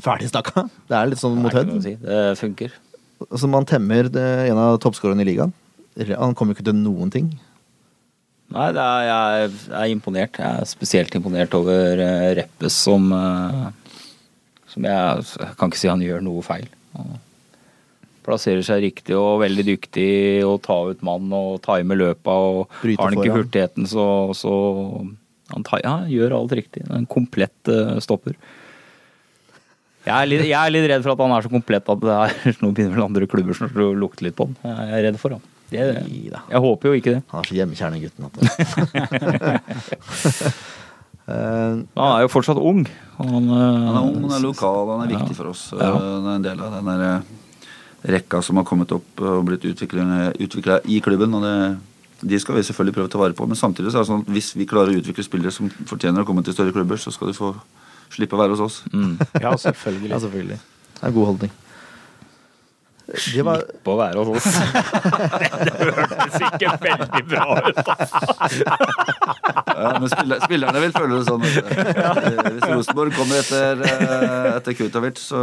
Ferdig snakka. Det er litt sånn mot Hødd. si. Det funker. Så man temmer det, en av toppskårerne i ligaen. Han kommer ikke til noen ting. Nei, er, jeg er imponert. Jeg er spesielt imponert over uh, Reppes som uh, Som jeg, jeg kan ikke si han gjør noe feil. Han plasserer seg riktig og veldig dyktig og tar ut mann og timer løpa. Og Bryter har han ikke hurtigheten, så, så han, tar, ja, han gjør alt riktig. En komplett uh, stopper. Jeg er, litt, jeg er litt redd for at han er så komplett at det er, <laughs> nå begynner vel andre klubber som lukter lukte litt på han. Jeg er redd for han. Jeg, jeg håper jo ikke det. Han er så hjemmekjerne gutten. At det. <laughs> Eh, Han er jo fortsatt ung. Han, uh, Han er ung, han er lokal, han er viktig for oss. Ja. Han er en del av den der eh, rekka som har kommet opp og blitt utvikla i klubben. og det, De skal vi selvfølgelig prøve å ta vare på. Men samtidig så er det sånn at hvis vi klarer å utvikle spillere som fortjener å komme til større klubber, så skal de få slippe å være hos oss. mm. <laughs> ja, selvfølgelig. ja, selvfølgelig. Det er en god holdning. Det var, på å være hos oss. <laughs> det hørtes ikke veldig bra ut. Ja, men spiller, spillerne vil føle det sånn. <laughs> Hvis Rosenborg kommer etter, eh, etter Kurtovic, så,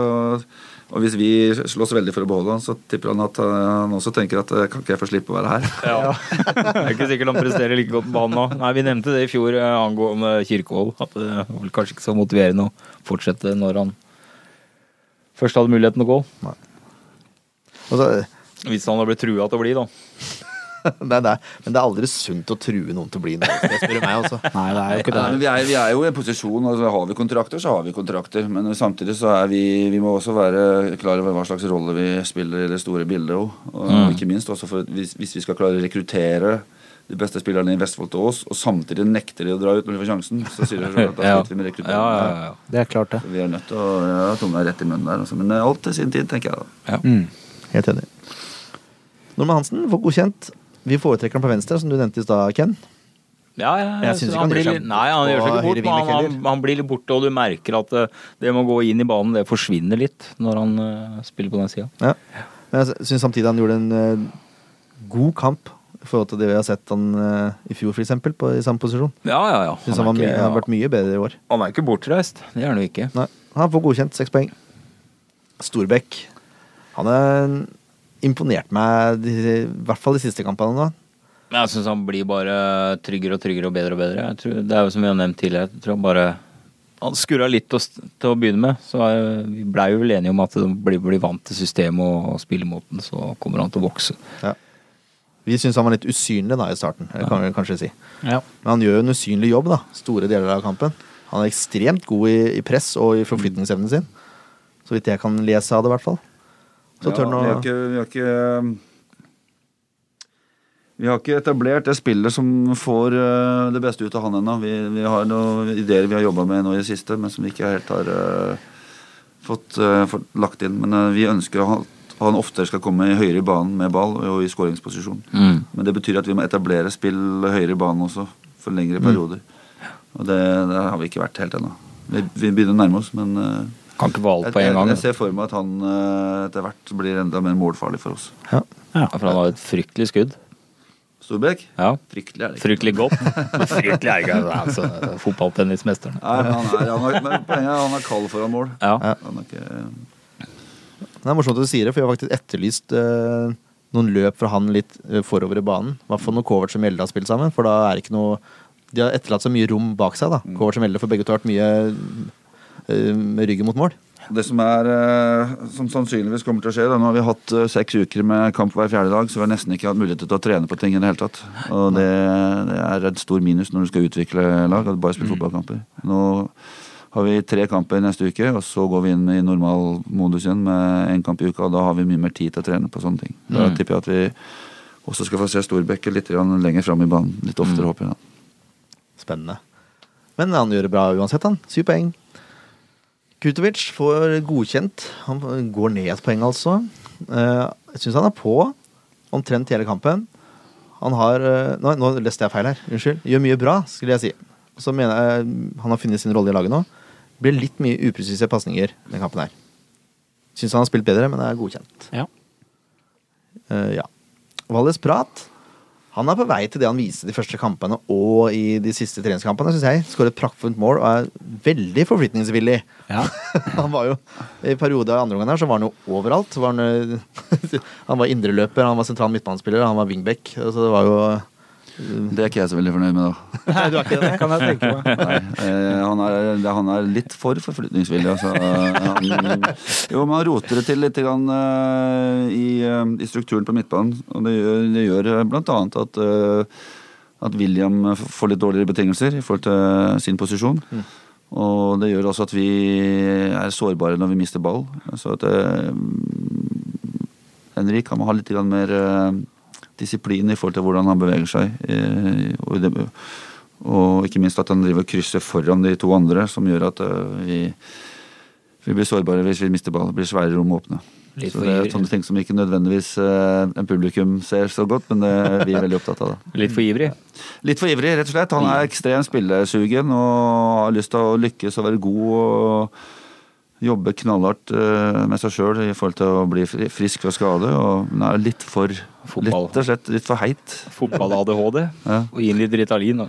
og hvis vi slåss veldig for å beholde han, så tipper han at eh, han også tenker at eh, kan ikke jeg få slippe å være her? <laughs> Ja. Det er ikke sikkert han presterer like godt på banen nå. Nei, Vi nevnte det i fjor eh, angående Kirkevold. At det var vel kanskje ikke så motiverende å fortsette når han først hadde muligheten å gå. altså, Hvis han hadde blitt trua til å bli, da. <laughs> nei, nei, men det er aldri sunt å true noen til å bli noe. Det spør du meg også. Nei, det er jo ikke Nei, men det. vi, er, vi er jo i en posisjon, altså har vi kontrakter, så har vi kontrakter. Men samtidig så er vi Vi må også være klar over hva slags rolle vi spiller i det store bildet òg. Og Mm. ikke minst også for hvis, hvis vi skal klare å rekruttere de beste spillerne i Vestfold til oss, og samtidig nekter de å dra ut når de får sjansen, så sier de selv at da Ja. sliter vi med Ja, rekruttering. ja, ja. Det er klart, det. Så Vi er nødt til å ja, tunga rett i munnen der. Altså. Men alt til sin tid, tenker jeg da. Mm. Helt enig. Norman Hansen får godkjent. Vi foretrekker han på venstre, som du nevnte i stad, Ken. Ja, ja, Jeg synes ikke han blir gjør seg Nei, han gjør seg ikke bort, men han, han, blir litt borte, og du merker at eh, det med å gå inn i banen, det forsvinner litt når han uh, spiller på den sida. Ja. Men jeg syns samtidig han gjorde en uh, god kamp i forhold til det vi har sett han uh, i fjor, f.eks., i samme posisjon. Ja, ja, ja. Synes han, han, han har vært mye bedre i år. han er ikke bortreist. Det er han jo ikke. Nei, han får godkjent seks poeng. Storbekk. Han har imponert meg, i hvert fall de siste kampene nå. Jeg syns han blir bare tryggere og tryggere og bedre og bedre. Jeg tror, det er jo som vi har nevnt tidligere. Jeg tror han bare Han skurra litt til, å- til å begynne med, så jeg, vi blei jo vel enige om at han blir, blir vant til systemet og, og spillemåten, så kommer han til å vokse. Ja. Vi syns han var litt usynlig da i starten, det kan vi kanskje si. Ja. Men han gjør jo en usynlig jobb da, store deler av kampen. Han er ekstremt god i, i press og i forflytningsevnen sin. Så vidt jeg kan lese av det, i hvert fall. Så tør nå vi, har ikke, vi har ikke Vi har ikke etablert det spillet som får eh, det beste ut av han ennå. Vi, vi har noen ideer vi har jobba med nå i det siste, men som vi ikke helt har uh, fått, uh, fått lagt inn. Men eh, vi ønsker at han oftere skal komme høyere i banen med ball og i skåringsposisjon. Mm. Men det betyr at vi må etablere spill høyere i banen også, for lengre perioder. Og det, det har vi ikke vært helt ennå. Vi, vi begynner å nærme oss, men eh, Kan ikke alt Jeg, på en gang. jeg ser for meg at han eh, etter hvert blir enda mer målfarlig for oss. Ja. Ja, for han har et fryktelig skudd. Storbekk? Ja. Fryktelig er det ikke. Fryktelig godt. <laughs> Fryktelig er ikke altså, fotballtennismesteren. Han er, han er, men poenget er han er kald foran mål. Ja. Han er ikke Det er morsomt at du sier det, for jeg har faktisk etterlyst eh, noen løp fra han litt eh, forover i banen. I hvert fall når Kovac og Mjelde har spilt sammen, for da er det ikke noe De har etterlatt så mye rom bak seg, da. Kovac og Mjelde, for begge to har vært mye med ryggen mot mål. Det som er eh, som sannsynligvis kommer til å skje da, Nå har vi hatt eh, seks uker med kamp hver fjerde dag, så vi har nesten ikke hatt mulighet til å trene på ting i det hele tatt. Og det, det er et stor minus når du skal utvikle lag, du bare spiller fotballkamper. Nå har vi tre kamper neste uke, og så går vi inn i normal modus igjen med én kamp i uka. Og da har vi mye mer tid til å trene på sånne ting. Da Mm. tipper jeg at vi også skal få se Storbekke litt lenger fram i banen. Litt oftere, håper jeg. Spennende. Men han gjør det bra uansett, han. Syv poeng. Kutovic får godkjent. Han går ned et poeng, altså. Eh, Jeg syns han er på omtrent hele kampen. Han har eh, Nå, nå leste jeg feil her. Unnskyld. Gjør mye bra, skulle jeg si. Så mener jeg han har funnet sin rolle i laget nå. Blir litt mye upresise pasninger den kampen her. Syns han har spilt bedre, men er godkjent. Ja. Uh, ja. Valles Prat han er på vei til det han viste de første kampene og i de siste treningskampene. Synes jeg Skåret et praktfullt mål og er veldig forflytningsvillig. Ja. <laughs> han var jo I perioder av andre omgang her så var han jo overalt. Var han, eh, <laughs> han var indreløper, han var sentral midtbanespiller, han var wingback. Så det var jo Det er ikke jeg så veldig fornøyd med, da. Nei, du er ikke det? kan jeg tenke meg. <laughs> Nei, eh, han, er, han er litt for forflytningsvillig. Altså. Han, jo, men han roter det til litt grann, eh, i, eh, i strukturen på midtbanen. Og det gjør, det gjør eh, annet at, eh, at William får litt dårligere betingelser i forhold til sin posisjon. Og det gjør også at vi er sårbare når vi mister ball. Så at eh, Henrik han må ha litt grann mer eh, disiplin i forhold til hvordan han beveger seg. eh, og, det, og ikke minst at han driver og krysser foran de to andre, som gjør at eh, vi, vi blir sårbare hvis vi mister ball. Det blir svære rom å åpne. Litt Så det er sånne ting som ikke nødvendigvis eh, en publikum ser så godt, men det vi er veldig opptatt av. det. Litt for ivrig. Litt for ivrig, rett og slett. Han er ekstremt spillesugen og har lyst til å lykkes og være god. og Jobbe knallhardt eh, med seg sjøl i forhold til å bli frisk fra skade. Og han er litt for Fotball. Litt og slett litt for heit. Fotball-ADHD. Ja. Og gi litt Ritalin.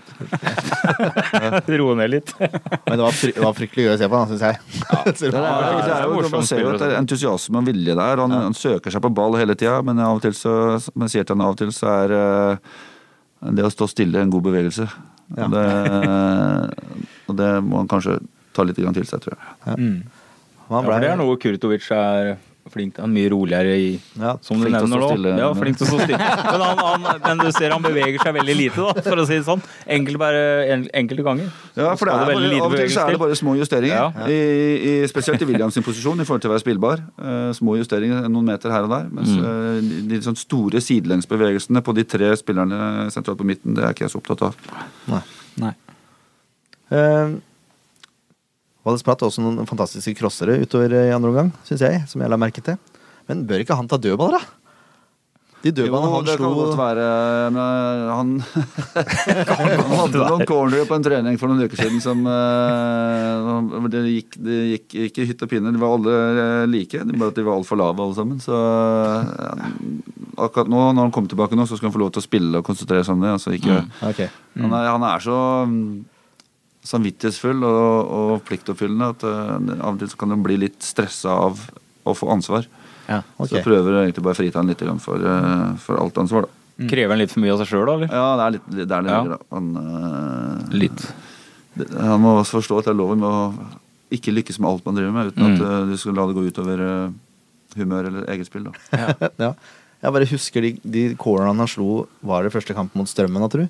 Roe ned litt. Men det var, fry det var fryktelig gøy å se på, syns jeg. <laughs> Er, det er, det er jo, man ser jo at det er entusiasme og vilje der. Han, han søker seg på ball hele tida, men av og til så, som sier til han av og til, så er eh, det å stå stille en god bevegelse. Ja. Og, det, og det må han kanskje ta litt grann til seg, tror jeg. Han Ja, for det er noe Kurtovic er flink til. Han er mye roligere i Ja, Som du nevner nå. stille. Ja, flink til å stå stille. Men, han, han, men du ser han beveger seg veldig lite, da, for å si det sånn. Enkelte, bare, en, enkelte ganger. Ja, for det er bare, Av og til så er det bare små justeringer. Ja. I, i, spesielt i Williams sin posisjon i forhold til å være spillbar. Uh, små justeringer noen meter her og der. Mens Mm. uh, de, de sånn store sidelengsbevegelsene på de tre spillerne sentralt på midten, det er ikke jeg så opptatt av. Nei. Nei. Uh, Valles Platt også noen fantastiske crossere utover i andre omgang, syns jeg. Som jeg la merke til. Men bør ikke han ta dødballer, da? De dødballene han det kan slo godt være men eh, Han, <laughs> han hadde noen cornere på en trening for noen uker siden som uh, Det gikk, de gikk ikke hytt og pinne. De var alle eh, like, bare at de var altfor lave alle sammen. Så uh, akkurat nå, når han kommer tilbake nå, så skal han få lov til å spille og konsentrere seg om det. Altså ikke, Ok. han, er, han er så mm, samvittighetsfull og, og pliktoppfyllende at uh, av og til så kan du bli litt stressa av å få ansvar. Ja. okay. Så jeg prøver egentlig bare å frita han litt for, uh, for alt ansvar, da. Krever han litt for mye av seg sjøl, da? eller? Ja, det er litt det er litt, Ja. da. Han, uh, Litt. det, han må også forstå at det er lov med å ikke lykkes med alt man driver med, uten Mm. at du skal la det gå utover humør eller eget spill. Da. ja. <laughs> Jeg bare husker de, de han slo, var det første kampen mot Strømmen, da, tror du?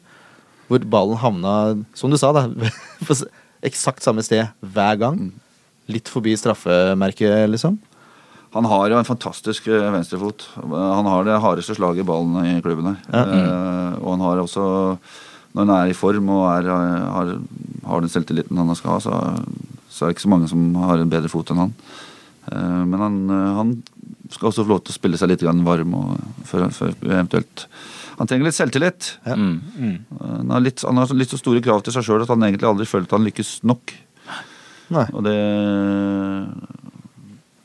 Hvor ballen havna, som du sa, da, <laughs> på eksakt samme sted hver gang. Litt forbi straffemerket, liksom. Han har jo en fantastisk eh, venstrefot. Han har det hardeste slaget i ballen i klubben her. Ja. Mm. og han har også, når han er i form og er, eh, har, har den selvtilliten han skal ha, så, så er det ikke så mange som har en bedre fot enn han. Men han, han skal også få lov til å spille seg litt varm og, før, før eventuelt Han trenger litt selvtillit. Ja. Mm. Eh, Han har, litt, han har litt så store krav til seg sjøl at han egentlig aldri føler at han lykkes nok. Nei. Og det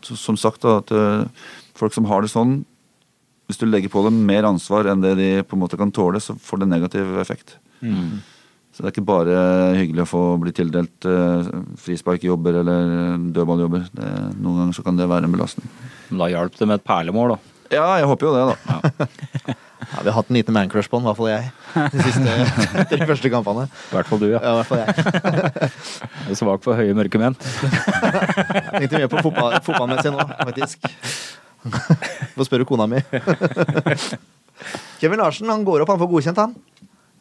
så- som sagt, da, at eh, folk som har det sånn Hvis du legger på dem mer ansvar enn det de på en måte kan tåle, så får det negativ effekt. Så det er ikke bare hyggelig å få bli tildelt eh, frisparkjobber eller dødballjobber. Det, noen ganger så kan det være en belastning. Men da hjalp det med et perlemål, da. Ja, jeg håper jo det, da. Ja, <laughs> vi har hatt en liten mancrush på den, i hvert fall jeg. De siste <laughs> de første kampene. I hvert fall du, ja. Ja, i hvert fall jeg. <laughs> Jeg er svak for høye mørke menn. Jeg <laughs> tenkte mye på fotball, fotballmessig nå, faktisk. Får spørre kona mi. Kevin Larsen han går opp, han får godkjent, han.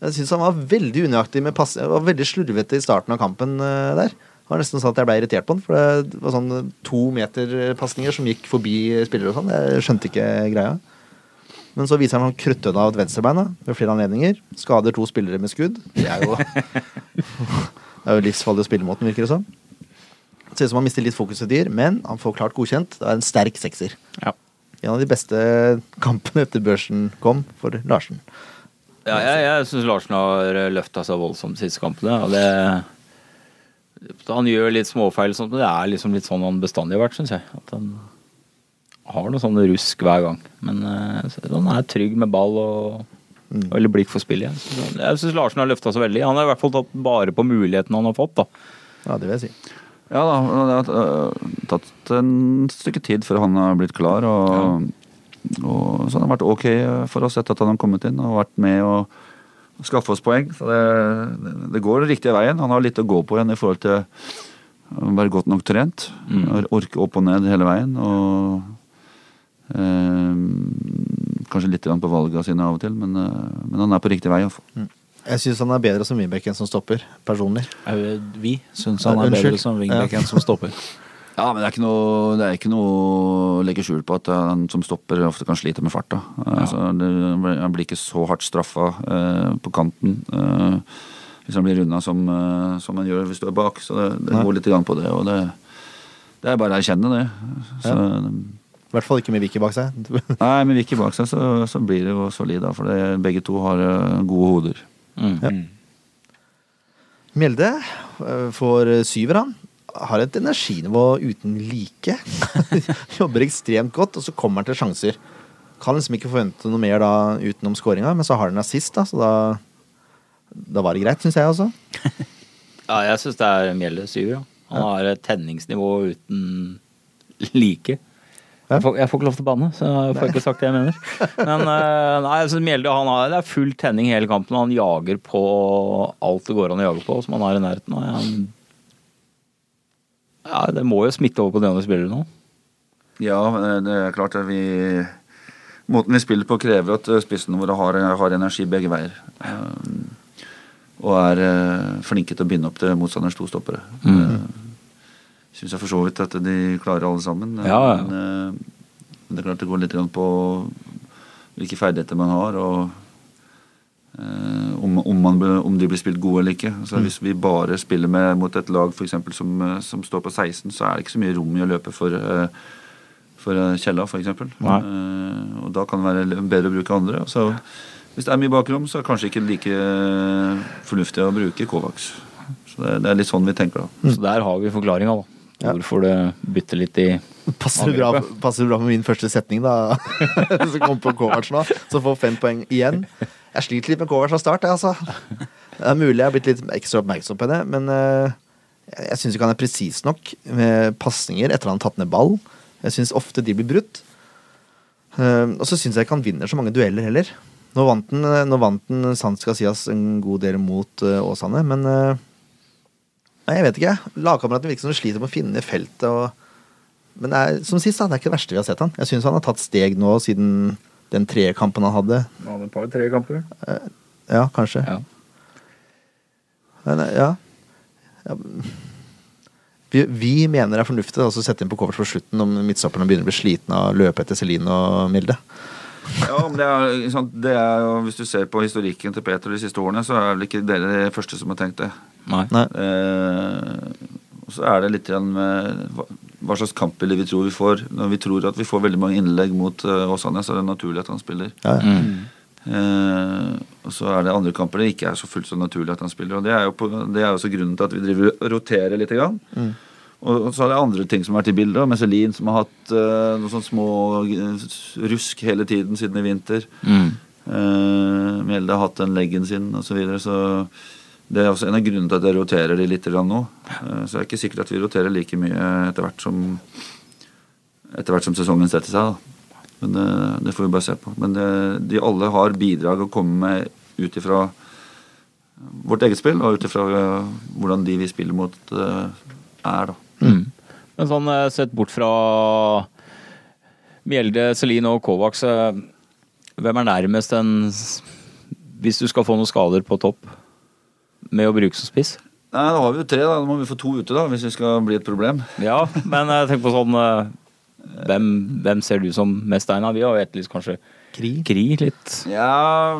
Jeg syns han var veldig unøyaktig med pass... Var veldig slurvete i starten av kampen eh, der. Det var nesten sånn at jeg ble irritert på han, for det var sånn to meter-pasninger som gikk forbi spillere og sånn. Jeg skjønte ikke greia. Men så viser han noen krøttønne av et venstrebein ved flere anledninger. Skader to spillere med skudd. Det er jo, <laughs> det er jo livsfarlig å spille mot den, virker det som. Ser ut som han mister litt fokus til dyr, men han får klart godkjent. Det er en sterk sekser. Ja. En av de beste kampene etter børsen kom for Larsen. Ja, jeg jeg syns Larsen har løfta seg voldsomt de siste kampene. Og det, han gjør litt småfeil, men det er liksom litt sånn han bestandig har vært, syns jeg. At han har noe sånn rusk hver gang. Men eh, han er trygg med ball og, og veldig blikk for spillet. Så Jeg syns Larsen har løfta seg veldig. Han har i hvert fall tatt bare på mulighetene han har fått. da. Ja, det vil jeg si. Ja da, det har øh, tatt en stykke tid før han har blitt klar. Og, og så han har vært ok for oss etter at han har kommet inn og vært med og skaffe oss poeng. Så det, det går den riktige veien. Han har litt å gå på igjen i forhold til å være godt nok trent. Orke opp og ned hele veien. Og eh, kanskje litt på valgene sine av og til, men, eh, men han er på riktig vei. i hvert. Jeg syns han er bedre som wingback enn som stopper, personlig. Eh, Vi syns han er Unnskyld. bedre som wingback enn som stopper. <laughs> Ja, men det er ikke noe, det er ikke noe å legge skjul på at han som stopper ofte kan slite med farta. Altså, han blir ikke så hardt straffa eh, på kanten eh, hvis han blir runda som, eh, som han gjør hvis du er bak. Så det, det går litt på det, og det, det er bare å erkjenne det. Så, I hvert fall ikke med Vicky bak seg. <laughs> Nei, med Vicky bak seg så, så blir det jo solid, da, for det, begge to har eh, gode hoder. Mm. Mjelde øh, får syver, han. Har et energinivå uten like. <laughs> Jobber ekstremt godt, og så kommer han til sjanser. Kan liksom ikke forvente noe mer da utenom skåringa, men så har han assist, da, så da, da var det greit, syns jeg også. <laughs> Ja, jeg syns det er Mjelde syver. Ja. Han har et tenningsnivå uten like. Jeg får, jeg får ikke lov til å banne, så jeg får ikke sagt det jeg mener. Men eh, nei, altså, Mjelde han har, det er full tenning hele kampen. Han jager på alt det går an å jage på, som han har i nærheten av. Han, ja, det må jo smitte over på de andre spillerne nå. Ja, det er klart at vi Måten vi spiller på krever at eh, spissene våre har, har energi begge veier. Um, og er uh, flinke til å binde opp til motstanders to stoppere. Mm. Syns jeg for så vidt at de klarer alle sammen. Ja, ja. Men, eh, men det er klart det går litt på hvilke ferdigheter man har, og eh, om, om, man, om de blir spilt gode eller ikke. Så Hvis vi bare spiller med, mot et lag for eksempel, som, eh, som står på 16, så er det ikke så mye rom i å løpe for eh, for eh, Kjella, f.eks. Uh, og da kan det være bedre å bruke andre. Så hvis det er mye bakrom, så er det kanskje ikke like eh, fornuftig å bruke Kovacs. Så det, det er litt sånn vi tenker, da. Så der har vi forklaringa, da. Ja. Hvorfor du bytter litt i Passer det bra, passer det bra med min første setning, da? <laughs> Som kom på Kovac nå. Som får fem poeng igjen. Jeg sliter litt med Kovac fra start, jeg, altså. Det er mulig jeg har blitt litt ekstra oppmerksom på det, men eh, jeg syns ikke han er presis nok med pasninger etter at han har tatt ned ball. Jeg syns ofte de blir brutt. Eh, og så syns jeg ikke han vinner så mange dueller heller. Nå vant han, sant skal sies, en god del mot eh, Åsane, men Nei, jeg vet ikke. Lagkameratene virker som de sliter med å finne feltet. og men det er, som sist, da, det er ikke det verste vi har sett han. Jeg syns han har tatt steg nå siden den trekampen han hadde. Han hadde et par tre kamper. Ja, kanskje. Ja. Men, ja. ja. Vi, vi mener det er fornuftig altså, å sette inn på covers på slutten om midtstopperne begynner å bli sliten av å løpe etter Celine og Milde. Ja, men det er, sant, det er jo, Hvis du ser på historikken til Peter de siste årene, så er vel ikke dere de første som har tenkt det. Nei. Nei. Eh, og så er det litt grann med hva, slags kampbilde vi tror vi får. Når vi tror at vi får veldig mange innlegg mot uh, Åsane, så er det naturlig at han spiller. Ja, ja. Mm. Eh, og så er det andre kamper det ikke er så fullt så naturlig at han spiller. Og det er jo, på, det er jo også grunnen til at vi driver og roterer litt. Grann. Og og så er det andre ting som har vært i bildet. Meselin som har hatt eh, noen sånne små eh, rusk hele tiden siden i vinter. Mm. Uh, Mjelde har hatt den leggen sin osv. Så, videre, så det er også en av grunnene til at jeg roterer de litt nå. Eh, så det er ikke sikkert at vi roterer like mye etter hvert som etter hvert som sesongen setter seg. Da. Men det, det får vi bare se på. Men det, de alle har bidrag å komme med ut ifra vårt eget spill, og ut ifra eh, hvordan de vi spiller mot, eh, er, da. Mm. Men sånn eh, sett bort fra Mjelde, Celine og Kovacs, eh, hvem er nærmest en Hvis du skal få noen skader på topp med å bruke som spiss? Nei, Da har vi jo tre, da. Da må vi få to ute, da, hvis vi skal bli et problem. Ja, men jeg tenker på sånn eh, hvem, hvem ser du som mest egna? Vi har jo etterlyst kanskje Kri. Kri litt. Ja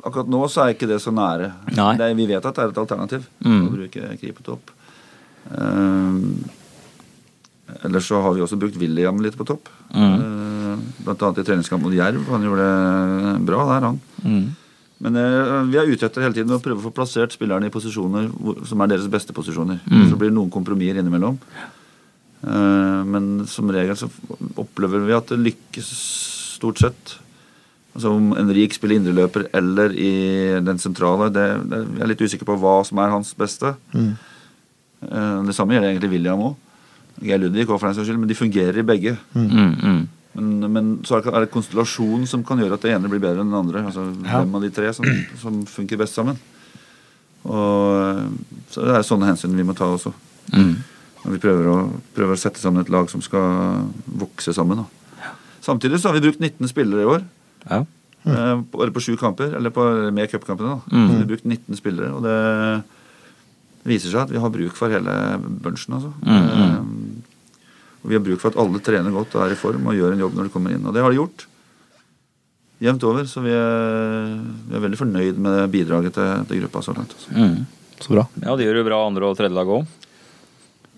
Akkurat nå så er ikke det så nære. Nei. Det, vi vet at det er et alternativ Mm. å bruke Kri på topp. Um, ellers så har vi også brukt William litt på topp. Mm. Uh, blant annet i treningskamp mot Jerv. Han gjorde det bra der, han. Mm. Men uh, vi er ute etter hele tiden å prøve å få plassert spillerne i posisjoner hvor, som er deres beste posisjoner. Mm. Så blir det noen kompromisser innimellom. Uh, men som regel så opplever vi at det lykkes stort sett. Altså Om Henrik spiller indreløper eller i den sentrale, det, det, jeg er litt usikker på hva som er hans beste. Mm. Uh, det samme gjelder egentlig William òg. Geir Ludvig òg, for den saks skyld, men de fungerer i begge. Mm, mm. Men, men så er det, konstellasjonen som kan gjøre at det ene blir bedre enn den andre. Altså Hvem av de tre som, som funker best sammen. Og Så det er sånne hensyn vi må ta også. Mm. Når vi prøver å, prøver å sette sammen et lag som skal vokse sammen. Da. Samtidig så har vi brukt 19 spillere i år. Ja. Eh, på, eller på sju kamper. Eller på, med cupkampene. Mm. Vi har brukt 19 spillere, og det viser seg at vi har bruk for hele bunchen. Altså. Mm, mm. Eh, vi har bruk for at alle trener godt og er i form og gjør en jobb når de kommer inn. Og det har de gjort. Jevnt over. Så vi er, vi er veldig fornøyd med bidraget til, til gruppa så langt. Altså. Mm. Så bra. Ja, de gjør jo bra andre og tredje lag òg.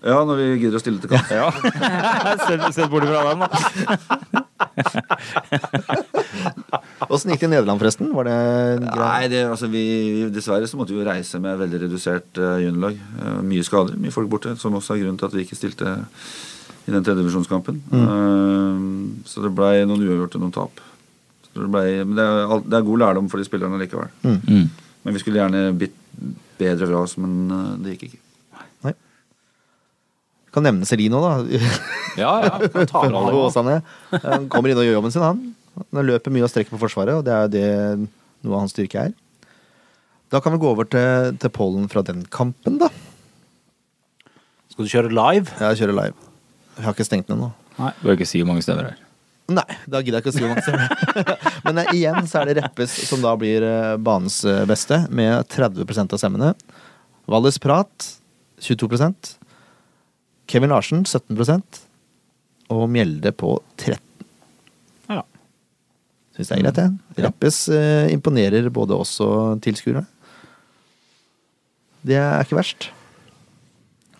Ja, når vi gidder å stille til kamp. <laughs> Ja. <laughs> Sett sett bort fra den, da. <laughs> Åssen gikk det i Nederland, forresten? Var det greit? Nei, det, altså vi, dessverre så måtte vi jo reise med veldig redusert uh, juniorlag. Uh, mye skader, mye folk borte. Som også er grunnen til at vi ikke stilte i den tredjedivisjonskampen. Uh, så det blei noen uavgjorte noen tap. Så det, ble, men det, er, det er god lærdom for de spillerne likevel. Mm. Men vi skulle gjerne bitt bedre fra oss, men uh, det gikk ikke. Nei. Kan nevne Celine òg, da. <laughs> Ja, ja. kan ta alle. Åsane. Han kommer inn og gjør jobben sin, han. Han løper mye og strekker på Forsvaret, og det er jo det noe av hans styrke er. Da kan vi gå over til, til pollen fra den kampen, da. Skal du kjøre live? Jeg kjører live. Jeg har ikke stengt den ennå. Du bør ikke si hvor mange stemmer det er. Nei, da gidder jeg ikke å si hvor mange stemmer. <laughs> Men eh, igjen så er det Reppes som da blir eh, banens eh, beste, med 30% av stemmene. Valles Prat 22% Kevin Larsen 17% og Mjelde på 13 Ja. Syns det er greit, jeg. Reppes eh, imponerer både oss og tilskuerne. Det er ikke verst.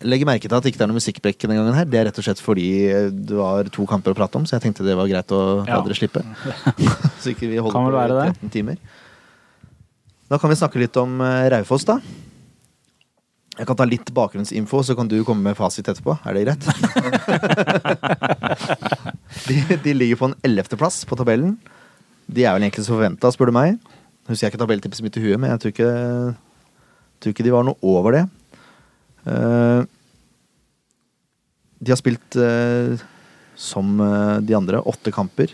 Legger merke til at det ikke er noe musikkbrekk denne gangen. her Det er rett og slett fordi det var to kamper å prate om, så jeg tenkte det var greit å la dere slippe. <laughs> så ikke vi holder på i 13 det. timer. Da kan vi snakke litt om eh, Raufoss, da. Jeg kan ta litt bakgrunnsinfo, så kan du komme med fasit etterpå. Er det greit? <laughs> de, de ligger på en ellevteplass på tabellen. De er vel egentlig så forventa, spør du meg. Husker jeg ikke tabelltipset mitt i huet, men jeg tror ikke, tror ikke de var noe over det. Eh, de har spilt eh, som eh, de andre åtte kamper.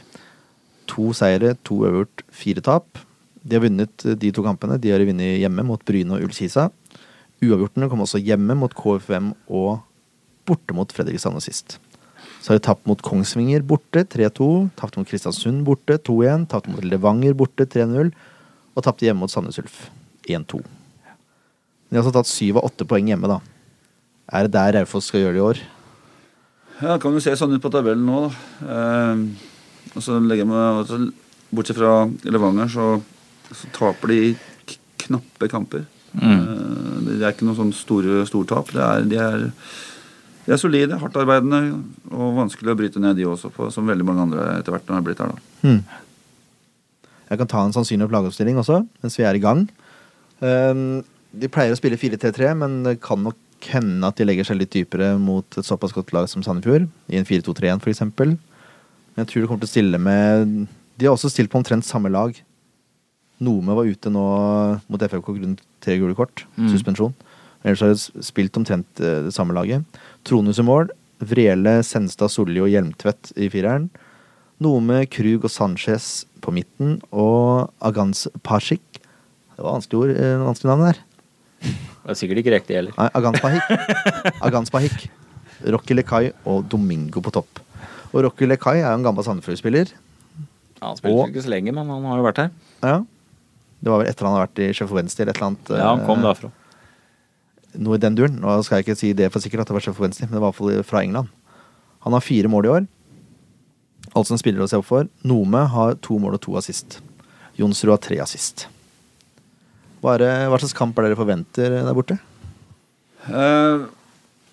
To seire, to øvert, fire tap. De har vunnet de to kampene. De har vunnet hjemme mot Bryne og Ullkisa. Uavgjortene kom også hjemme mot KFM og borte mot Fredrikstad nå sist. Så har de tapt mot Kongsvinger borte 3-2, tapt mot Kristiansund borte 2-1, tapt mot Levanger borte 3-0 og tapte hjemme mot Sandnes Ulf 1-2. De har altså tatt syv av åtte poeng hjemme, da. Er det der Raufoss skal gjøre det i år? Ja, det kan jo se sånn ut på tabellen nå. Eh, og så legger jeg meg altså, Bortsett fra Levanger, så, så taper de knappe kamper. Eh, det er ikke noe sånn store stortap. Det er, de, er, de er solide, hardtarbeidende og vanskelig å bryte ned, de også, på, som veldig mange andre etter hvert nå er blitt her. da. Mm. Jeg kan ta en sannsynlig plageoppstilling også, mens vi er i gang. Eh, de pleier å spille 4-3-3, men det kan nok hende at de legger seg litt dypere mot et såpass godt lag som Sandefjord, i en 4-2-3-1 f.eks. Men jeg tror de kommer til å stille med De har også stilt på omtrent samme lag. Nome var ute nå mot FFK grunnet tre gule kort, Mm. suspensjon. Ellers har de spilt omtrent eh, det samme laget. Tronhus i mål. Vrele, Senstad, Solli og Hjelmtvedt i fireren. Nome, Krug og Sanchez på midten. Og Agans Pasik. Det var vanskelig ord, eh, vanskelig navn der. Det er sikkert ikke riktig heller. Nei, Agans Pahik. Rocky Lekai og Domingo på topp. Og Rocky Lekai er jo en gammel Sandefjord-spiller. Ja, han spilte Og- ikke så lenge, men han har jo vært her. Ja. Det var vel etter han hadde vært i Sjef Venstre eller et eller annet. Ja, han kom eh, derfra. Noe i den duren. Nå skal jeg ikke si det for sikkert at det var Sjef Venstre, men det var i hvert fall fra England. Han har fire mål i år. Altså en spiller å se opp for. Nome har to mål og to assist. Jonsrud har tre assist. Er hva slags kamp er dere forventer der borte? Uh,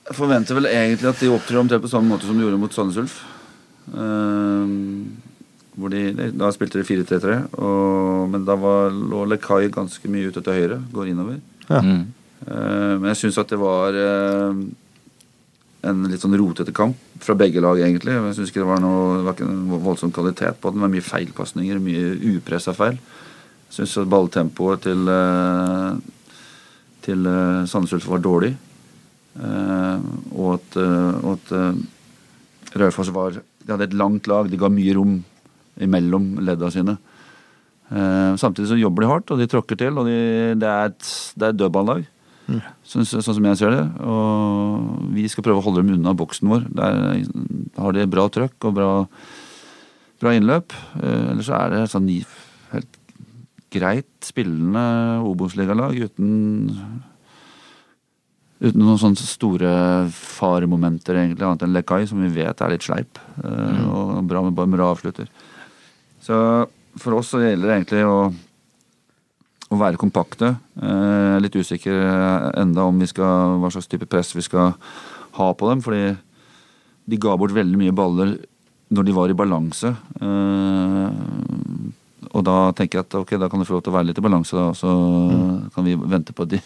Jeg forventer vel egentlig at de opptrer omtrent på samme måte som de gjorde mot Sandnes Ulf. Uh, hvor de, da spilte de 4-3-3, men da var, lå Lekai ganske mye ute til høyre. Går innover. Ja. Mm. Uh, men jeg syns at det var eh, en litt sånn rotete kamp fra begge lag, egentlig. Jeg synes ikke Det var noe, det var ikke en voldsom kvalitet på den. Det var mye feilpasninger, mye upressa feil. Syns at balltempoet til, eh, til eh, Sandnes Ulf var dårlig. Eh, og at, og at Raufoss var De hadde et langt lag. De ga mye rom imellom ledda sine. Samtidig så jobber de hardt, og de tråkker til. Og de, det er et, det er et dødballag. Sånn, sånn som jeg ser det. Og vi skal prøve å holde dem unna boksen vår. Der har de bra trøkk og bra, bra innløp. Ellers så er det sånn greit spillende Obos-ligalag uten Uten noen sånne store faremomenter, egentlig, annet enn Lekai, som vi vet er litt sleip. Mm. Og bra med, bare bra avslutter. Så for oss så gjelder det egentlig å å være kompakte. Eh, litt usikker enda om vi skal, hva slags type press vi skal ha på dem. Fordi de ga bort veldig mye baller når de var i balanse. Eh, og da tenker jeg at ok, da kan du få lov til å være litt i balanse, da. Og så kan vi vente på at de,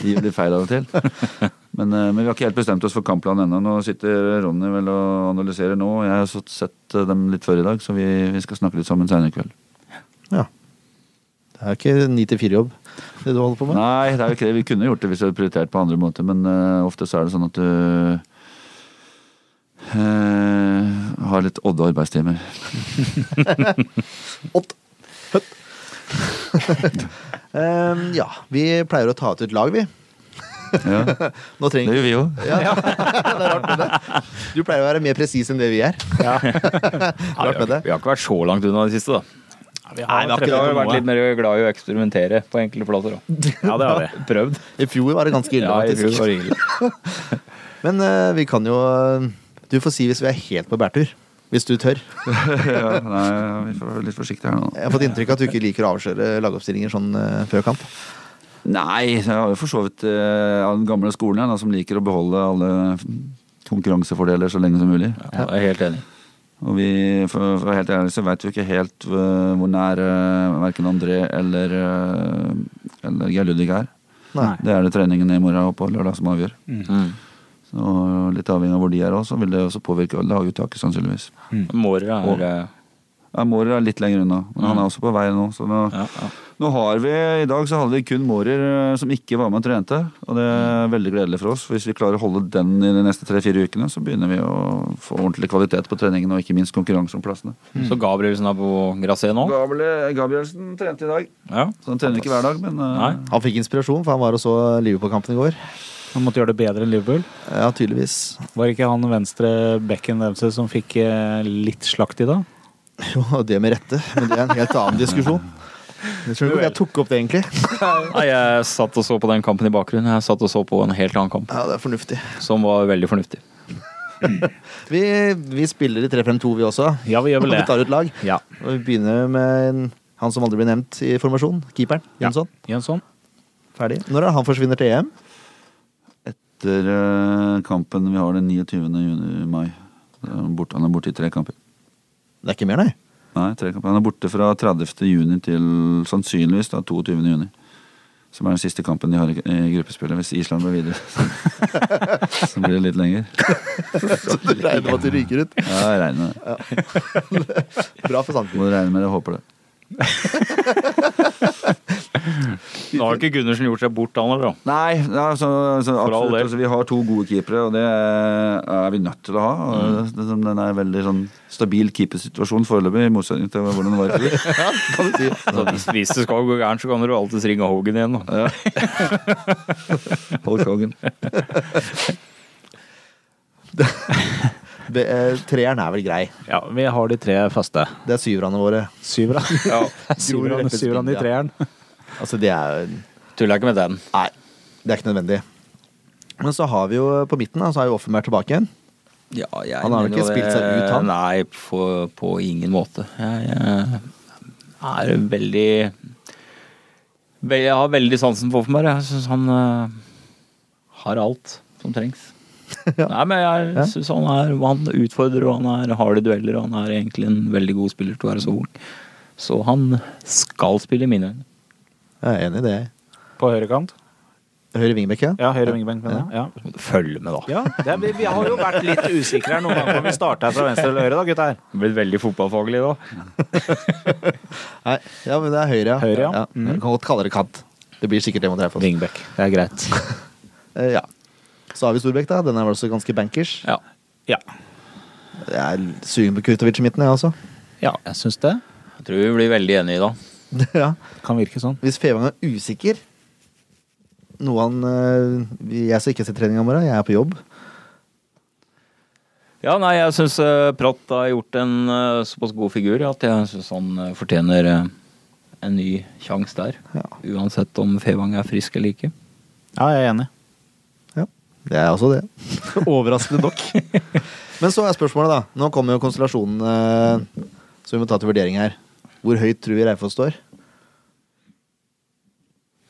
de litt feil av og til. <laughs> Men, eh, men vi har ikke helt bestemt oss for kampplanen ennå. Nå sitter Ronny vel og analyserer nå. Jeg har sett eh, dem litt før i dag, så vi, vi skal snakke litt sammen senere i kveld. Ja. Det er ikke ni til fire-jobb, det du holder på med? Nei, det er jo ikke det. Vi kunne gjort det hvis vi hadde prioritert på andre måter, men uh, ofte så er det sånn at du uh, har litt odde arbeidstimer. <laughs> <laughs> Odd. <laughs> Ehm, ja, vi pleier å ta ut et lag, vi. Ja, <laughs> Nå det gjør vi jo. ja. <laughs> det er rart med det. Du pleier å være mer presis enn det vi er. Ja, Rart har, med det. vi har ikke vært så langt unna det siste, da. vi Nei, vi har vært litt mer glad i å eksperimentere på enkle flater. òg. Ja, det har vi. Prøvd. I fjor var det ganske ille, Ja, i fjor var det ille. Men uh, vi kan jo Du får si hvis vi er helt på bærtur. Hvis du tør. <laughs> Ja, nei, vi får være litt forsiktige her nå. Jeg har fått inntrykk av at du ikke liker å avsløre lagoppstillinger sånn eh, før kamp. Nei, jeg har jo for så vidt uh, den gamle skolen her, da, som liker å beholde alle konkurransefordeler så lenge som mulig. Ja, jeg er helt enig. Og vi, for, for helt ærlig, så vet vi ikke helt uh, hvor nær uh, verken André eller, uh, eller Geir Ludvig er. Nei. Det er det treningen i morgen og på lørdag som avgjør. Mm. Så litt avhengig av hvor de er også, så vil det også påvirke laguttaket, sannsynligvis. Mårer er Og- eh, Ja, Mårer er litt lenger unna, men han er også på vei nå. Så nå, ja, ja. nå har vi, I dag så hadde vi kun Mårer eh, som ikke var med og trente. Og det er veldig gledelig for oss. for Hvis vi klarer å holde den i de neste tre-fire ukene, så begynner vi å få ordentlig kvalitet på treningen og ikke minst konkurranse om plassene. Så Gabrielsen er på gresset nå? Gabriel Gabrielsen trente i dag. Ja. Så han trener ikke hver dag, men eh, Nei. Han fikk inspirasjon, for han var og så Liverpool-kampen i går. Han måtte gjøre det bedre enn Liverpool. Ja, tydeligvis. Var ikke han venstre bekken deres som fikk eh, litt slakt i dag? Jo, det med rette, men det er en helt annen diskusjon. Jeg tror ikke jeg tok opp det, egentlig. Nei, jeg satt og så på den kampen i bakgrunnen. Jeg satt og så på en helt annen kamp, Ja, det er fornuftig. som var veldig fornuftig. Vi, vi spiller i 3-5-2, vi også. Ja, vi gjør vel det. Vi tar ut lag. Ja. Og vi begynner med en, han som aldri blir nevnt i formasjon. Keeperen. Ja. Jensson. Jønsson. Ferdig. Når er han forsvinner til EM? Etter eh, kampen vi har den 29. Juni, mai Da er han er borte i tre kamper. Det er ikke mer, nei. Nei, tre kamper. Han er borte fra 30. juni til sannsynligvis da 22. juni. Som er den siste kampen de har i i gruppespillet, hvis Island blir videre. <laughs> Så blir det litt lenger. Så du regner med at du ryker ut? Ja, jeg regner med det. <laughs> Bra for Sandefjord. Må regne med det, håper det. Nå har ikke Gundersen gjort seg bort, han heller. Nei, ja, så, så absolutt. Altså, vi har to gode keepere, og det er vi nødt til å ha. Mm. det, det, den er veldig sånn stabil keepersituasjon foreløpig, i motsetning til hvordan det var i fjor. <laughs> Ja, kan du si. Så hvis, hvis det skal gå gærent, så kan du alltids ringe Hogan igjen. Da. <laughs> Hulk Hogan. <laughs> Eh, Treeren er vel grei. Ja, vi har de tre faste. Det er syverne våre. Syverne. Ja. <laughs> Syverne syverne i treeren. Altså, det er jo Tuller ikke med den. Nei, det er ikke nødvendig. Men så har vi jo på midten, da, så er jo Offenberg tilbake igjen. Ja, jeg Han har vel ikke spilt seg ut, han? Nei, på, på ingen måte. Jeg, jeg er veldig Jeg har veldig sansen for Offenberg. Jeg syns han uh, har alt som trengs. <laughs> Ja. Nei, men jeg syns han er Han utfordrer, og han er hard i dueller, og han er egentlig en veldig god spiller til å være så ung. Så han skal spille i mine øyne. Jeg er enig i det. På høyrekant. Høyre vingbekk, ja. Ja, høyre vingebenk. Ja. Ja. Følg med, da. Ja, det er, vi, vi har jo vært litt usikre her noen ganger om vi starter fra venstre eller høyre, da, gutter. her Blitt veldig fotballfaglig da. <laughs> Nei, ja, men det er høyre, ja. Høyre, ja. ja. Jeg kan godt kalle det kant. Det blir sikkert det mot Raufoss. Vingbekk. Det er greit. <laughs> Eh, ja. Så har vi Storbekk, da. Den er vel også ganske bankers. Ja. Ja. Jeg er sugen på Kurtovic i midten, jeg også. ja, jeg syns det. Jeg tror vi blir veldig enige da. <laughs> ja. Kan virke sånn. Hvis Fevang er usikker Noe han eh, Jeg skal ikke se trening i morgen, jeg er på jobb. Ja, nei, jeg syns Pratt har gjort en eh, såpass god figur at jeg syns han eh, fortjener eh, en ny sjanse der. Ja. Uansett om Fevang er frisk eller ikke. Ja, jeg er enig. Det er også det. <laughs> Overraskende nok. <laughs> Men så er spørsmålet, da. Nå kommer jo konstellasjonen så som vi må ta til vurdering her. Hvor høyt tror vi Reifoss står?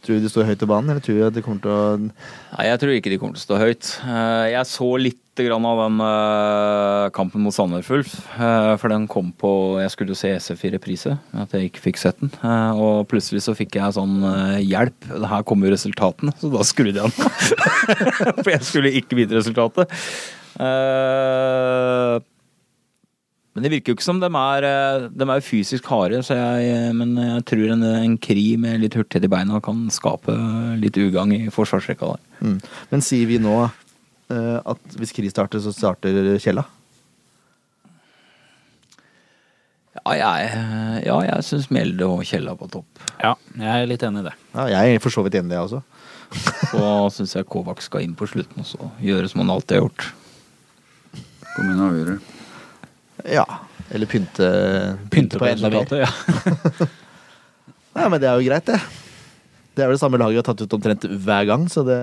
Tror du de står høyt i banen, eller tror du at de kommer til å Nei, jeg tror ikke de kommer til å stå høyt. Eh, Jeg så litt av den eh, kampen mot Ulf, eh, for den kom på Jeg skulle jo se SF i reprise, at jeg ikke fikk sett den. Og plutselig så fikk jeg sånn hjelp. Her kommer jo resultatene, så da skrudde jeg den. <laughs> For jeg skulle ikke vite resultatet. Eh, Men det virker jo ikke som de er, eh, de er fysisk harde, så jeg, men jeg tror en, en kri med litt hurtighet i beina kan skape litt ugagn i forsvarsrekka der. mm. Men sier vi nå eh, at hvis Kri starter, så starter Kjella? Ja, jeg, ja, jeg syns Mjelde og Kjell er på topp. Ja, jeg er litt enig i det. Ja, jeg er for så vidt enig i det, jeg også. <laughs> Så syns jeg Kovac skal inn på slutten også. gjøre som han alltid har gjort. Kom inn og avgjøre. Ja. Eller pynte, Pynte på enda mer. ja. <laughs> Ja, men det er jo greit, det. Det er vel det samme laget vi har tatt ut omtrent hver gang, så det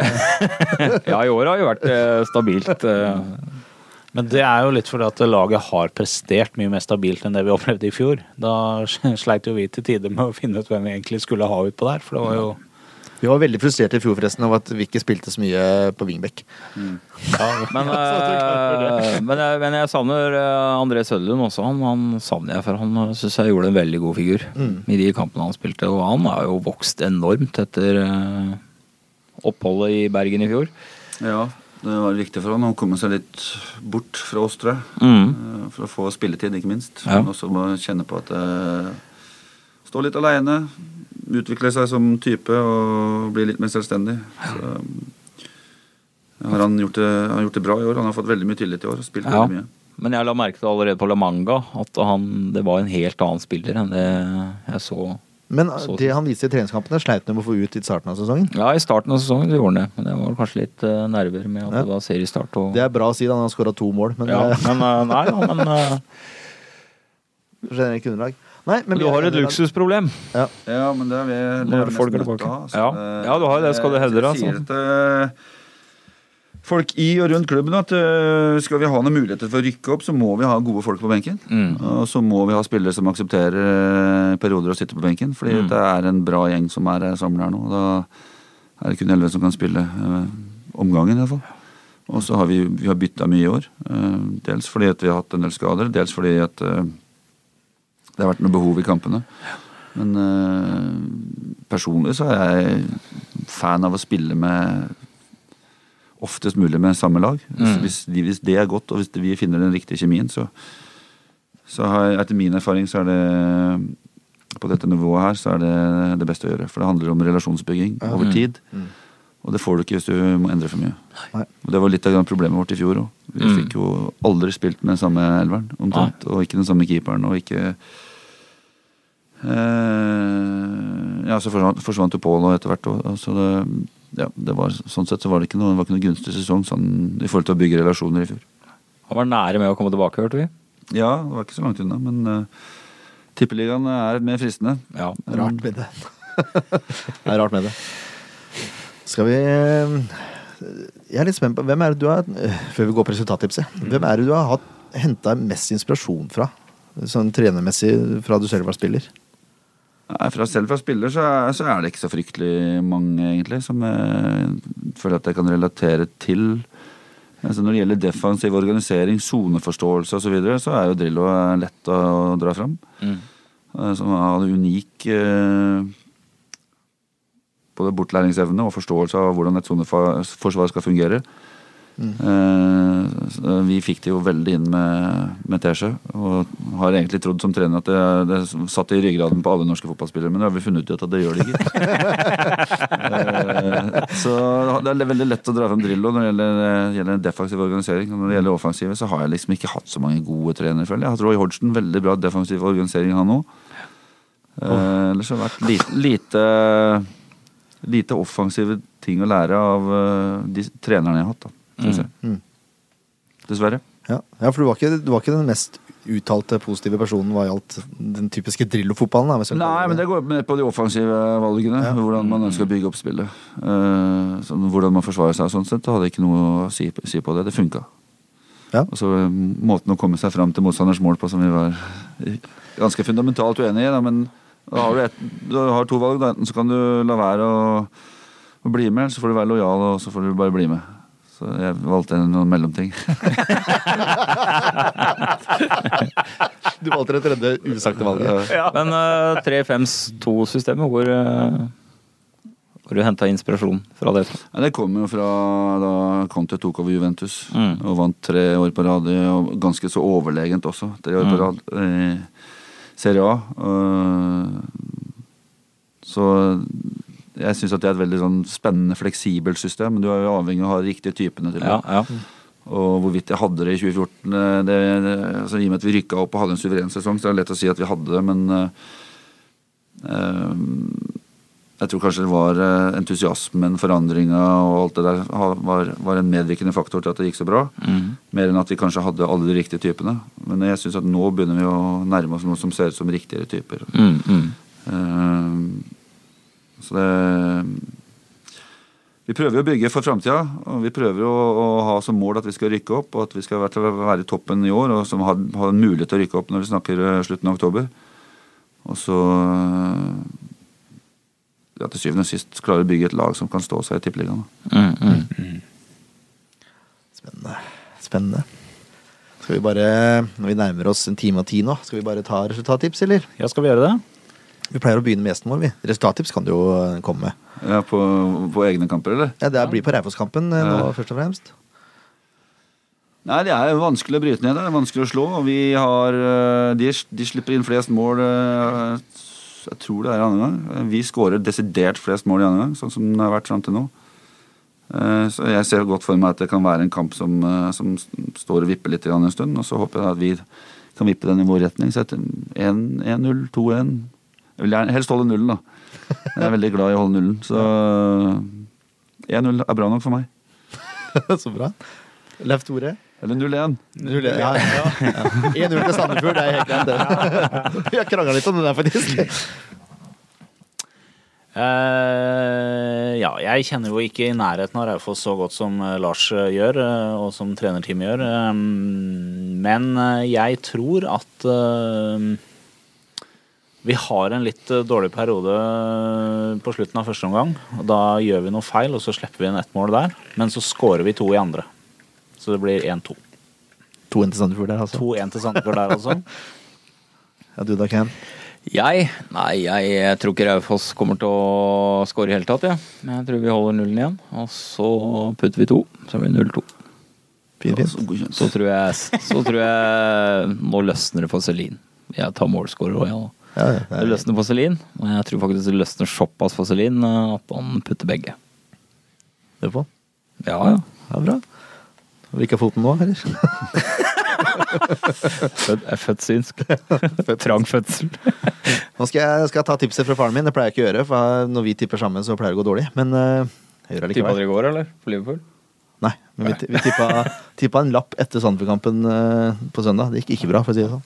<laughs> Ja, i år har jo vært eh, stabilt. eh. Men det er jo litt fordi at laget har prestert mye mer stabilt enn det vi opplevde i fjor. Da <laughs> sleit jo vi til tider med å finne ut hvem vi egentlig skulle ha utpå der, for det var jo Vi var veldig frustrerte i fjor forresten av at vi ikke spilte så mye på wingback. <laughs> Men, Ja, men, jeg, men jeg savner eh, André Sødlund også. Han, han savner jeg, for han syns jeg gjorde en veldig god figur i de kampene han spilte. Og han har jo vokst enormt etter eh, oppholdet i Bergen i fjor. Ja, det var viktig for han. Han kom seg litt bort fra oss, tror jeg. Mm. Eh, For å få spilletid, ikke minst. Ja. Men også må kjenne på at uh, Stå litt aleine. Utvikle seg som type og bli litt mer selvstendig. Så, har han gjort det, han har gjort det bra i år. Han har fått veldig mye tillit i år. og Spilt Ja. veldig mye. Men jeg la merke til allerede på La Manga at han, det var en helt annen spiller enn det jeg så. Men Så- det han viste i treningskampene, sleit han med å få ut i starten av sesongen. Ja, i starten av sesongen gjorde han det. Men det var kanskje litt eh, nerver med at Ja. det var seriestart. Og, Det er bra å si, da. Han har skåra to mål, men ja, eh, men eh, nei ja, men eh, <laughs> generelt underlag. Nei, men du har et luksusproblem. Ja. Ja, men det er vi, Når folk er tilbake. Ja. Ja, du har det, skal du hevde det, altså. sier til folk i og rundt klubben at øh, skal vi ha noen muligheter for å rykke opp, så må vi ha gode folk på benken. Mm. Og så må vi ha spillere som aksepterer perioder å sitte på benken. Fordi Mm. det er en bra gjeng som er samla her nå. Da er det kun elleve som kan spille omgangen, i hvert fall. Og så har vi, vi bytta mye i år. dels fordi at vi har hatt en del skader, dels fordi at det har vært noe behov i kampene. Men øh, personlig så er jeg fan av å spille med oftest mulig med samme lag. Hvis, Mm. hvis, de, hvis det er godt, og hvis vi finner den riktige kjemien, så, så har, etter min erfaring så er det på dette nivået her så er det det beste å gjøre. For det handler om relasjonsbygging over Mm. tid. Mm. Og det får du ikke hvis du må endre for mye. Nei. Og Det var litt av problemet vårt i fjor òg. Vi Mm. fikk jo aldri spilt med den samme elveren, omtrent. Og ikke den samme keeperen, og ikke Ja, så forsvant, forsvant jo Pål etter hvert. Og, og så det, ja, det var, sånn sett så var det ikke noe, det var ikke noe gunstig sesong sånn, i forhold til å bygge relasjoner i fjor. Han var nære med å komme tilbake, hørte vi. Ja, det var ikke så langt unna, men uh, tippeligaen er mer fristende. Ja. Rart med det. <laughs> det er rart med det. Skal vi eh, Jeg er litt spent på Hvem er det du har eh, Før vi går på resultattipset. Hvem er det du har henta mest inspirasjon fra? Sånn trenermessig fra du selv var spiller? Fra Selv fra spiller så er, så er det ikke så fryktelig mange, egentlig, som jeg føler at jeg kan relatere til. Altså når det gjelder defensiv organisering, soneforståelse osv., så, videre, så er jo Drillo lett å dra fram. Mm. Eh, Som har en unik eh, både bortlæringsevne og forståelse av hvordan et soneforsvar skal fungere. Eh, så Vi fikk det jo veldig inn med, med Tesje, og har egentlig trodd som trener at det, det satt i ryggraden på alle norske fotballspillere, men det har vi funnet ut at det gjør det ikke. <laughs> Eh, så det er veldig lett å dra fram Drillo når det gjelder, gjelder defensiv organisering. Når det gjelder offensive, så har jeg liksom ikke hatt så mange gode trenere, føler jeg. Jeg har hatt Roy Hodgson, veldig bra defensiv organisering, han òg. Oh. ellers har det vært lite, lite lite offensive ting å lære av eh, de trenerne jeg har hatt, da, synes jeg. Mm. Dessverre. Ja, ja for du var, ikke, du var ikke den mest uttalte positive personen hva gjaldt den typiske Drillo-fotballen? Nei, men det går med på de offensive valgene. Ja. Hvordan man ønsker å bygge opp spillet. Uh, sånn, hvordan man forsvarer seg og sånn sett. Det hadde ikke noe å si, si på det. Det funka. Ja. Og så eh, måten å komme seg fram til motstanders mål på som vi var ganske fundamentalt uenige i, da, men da har du, et, du har to valg. Da. Enten så kan du la være å, å bli med, eller så får du være lojal, og så får du bare bli med. Så jeg valgte noen mellomting. <laughs> Du valgte det tredje usagte valget. Men uh, 3-5-2-systemet, hvor, uh, hvor du henta inspirasjon fra det? Ja, det kom jo fra da Conte tok over Juventus Mm. og vant tre år på rad. Og ganske så overlegent også, tre år på Mm. rad. i Serie A. Uh, så jeg syns at det er et veldig sånn spennende, fleksibelt system. Men du er jo avhengig av å ha de riktige typene til det. Ja, ja. Og hvorvidt jeg hadde det i 2014 eh, det, det, altså I og med at vi rykka opp og hadde en suveren sesong, så er det lett å si at vi hadde det, men eh, eh, jeg tror kanskje det var entusiasmen, forandringa og alt det der var, var en medvirkende faktor til at det gikk så bra. Mm. Mer enn at vi kanskje hadde alle de riktige typene. Men jeg syns at nå begynner vi å nærme oss noe som ser ut som riktigere typer. Mm, mm. Eh, så det Vi prøver å bygge for framtida, vi prøver å, å ha som mål at vi skal rykke opp, og at vi skal være, være i toppen i år, og som har, har en mulighet til å rykke opp når vi snakker eh, slutten av oktober. Og så ja, til syvende og sist klare å bygge et lag som kan stå seg i Tippeligaen. Mm, Mm, mm. Spennende. Spennende. Skal vi bare, når vi nærmer oss en time og ti nå, skal vi bare ta resultattips, eller? Ja, skal vi gjøre det? Vi pleier å begynne med gjesten vår, vi. Resultattips kan du jo eh, komme med. Ja, på, på egne kamper, eller? Ja, Det blir på Raufoss-kampen eh, nå, Ja. først og fremst. Nei, det er vanskelig å bryte ned. Det er vanskelig å slå. Og vi har eh, De, de slipper inn flest mål Jeg tror det er i andre gang. Vi skårer desidert flest mål i andre gang, sånn som det har vært fram til nå. Så jeg ser godt for meg at det kan være en kamp som, som står og vipper litt en stund. Og så håper jeg at vi kan vippe den i vår retning. Så etter 1-0, 2-1 Jeg vil helst holde nullen, da. Jeg er veldig glad i å holde nullen. Så 1-0 er bra nok for meg. <laughs> Så bra. Leif Tore? Eller 0-1. Ja, ja, ja. 1-0 til Sandefjord, det er helt greit. det. Vi har krangla litt om det der, faktisk. Uh, ja, jeg kjenner jo ikke i nærheten av Raufoss så godt som eh, Lars eh, gjør, eh, og som trenerteamet gjør. Um, men eh, jeg tror at eh, vi har en litt eh, dårlig periode eh, på slutten av første omgang. og Da gjør vi noe feil, og så slipper vi inn ett mål der. Men så scorer vi to i andre. Så det blir 1-2. 2-1 til Sandefjord der, altså. 2-1 til Sandefjord der, altså. <laughs> Ja, du da, Ken? Jeg? Nei, jeg tror ikke Raufoss kommer til å score i hele tatt, jeg. Jeg tror vi holder nullen igjen. Og så putter vi to, så blir det 0-2. Fint, fint. Så. Så tror jeg Så tror jeg Nå løsner det for Celine. Jeg tar målscorer òg, jeg. Ja. Ja, ja, det Det er- løsner vaselin, og jeg tror faktisk det løsner såpass vaselin eh, at man putter begge. det på. Ja, ja. Ja, bra. Vrikka foten nå, eller? <laughs> Jeg er født synsk. <laughs> Trang fødsel. <laughs> Nå skal jeg, skal jeg ta tipset fra faren min. Det pleier jeg ikke å gjøre, for når vi tipper sammen, så pleier det å gå dårlig. Men uh, jeg gjør det Tippa dere i går, eller? For Liverpool? Nei, men vi, vi tippa, tippa en lapp etter Sandefjord-kampen eh, på søndag. Det gikk ikke bra, for å si det sånn.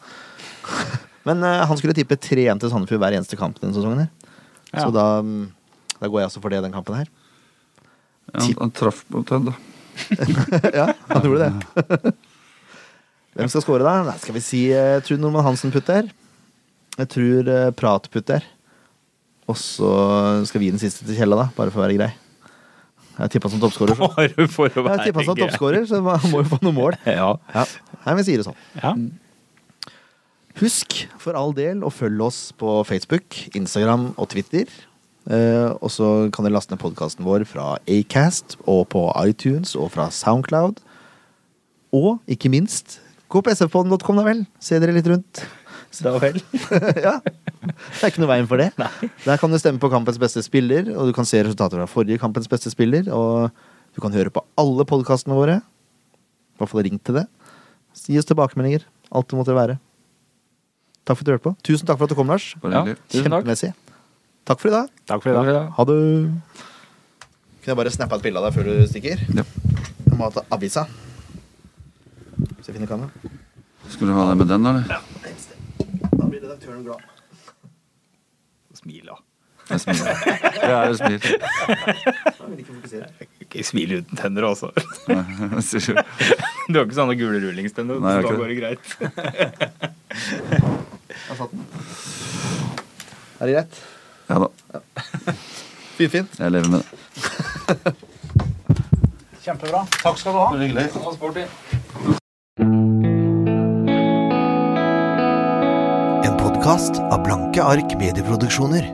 Men uh, han skulle tippe 3-1 til Sandefjord hver eneste kamp denne sesongen. her. Ja. Så da, mm, da går jeg også for det den kampen her. Ja, han, han traff på Ted, da. <laughs> ja, han gjorde det. <laughs> Hvem skal score, da? Nei, skal vi si Jeg tror Normann Hansen putter. Jeg tror uh, Prat putter. Og så skal vi gi den siste til Kjella, da, bare for å være grei. Jeg tippa som toppskårer. Bare for å Jeg være tippa som grei. toppskårer, så han må jo få noen mål. <laughs> Ja. Ja. Nei, vi sier det sånn. Ja. Husk for all del å følge oss på Facebook, Instagram og Twitter. Eh, og så kan dere laste ned podkasten vår fra Acast og på iTunes og fra Soundcloud. Og ikke minst, gå på sfpodden.com, da vel. Se dere litt rundt. Da vel. <laughs> ja. Det er ikke noe veien for det. Der kan du stemme på kampens beste spiller, og du kan se resultater fra forrige kampens beste spiller. Og du kan høre på alle podkastene våre. I hvert fall ring til det. Gi oss tilbakemeldinger. Alt det måtte være. Takk for at du hørte på. Tusen takk for at du kom, Lars. Ja. hyggelig. Tusen takk. Kjempemessig. Takk for i dag. Takk for i dag. Ha det. Kunne jeg bare snappe et bilde av deg før du stikker? Ja. Jeg må ha til avisa. Så jeg finner kamera. Skal du ha det med den, da, Ja. Da blir redaktøren glad. Smil, da. Jeg smiler. Jeg er og smiler. Da vil ikke fokusere. Ikke smil uten tenner, altså. Du. <laughs> Du har ikke sånne gule rullingstenner, Nei, så da går det greit. <laughs> Jeg satt den. Er det greit? Ja da. Fint, fint. Jeg lever med det. Kjempebra. Takk skal du ha. Hyggelig. En podkast av Blanke ark medieproduksjoner.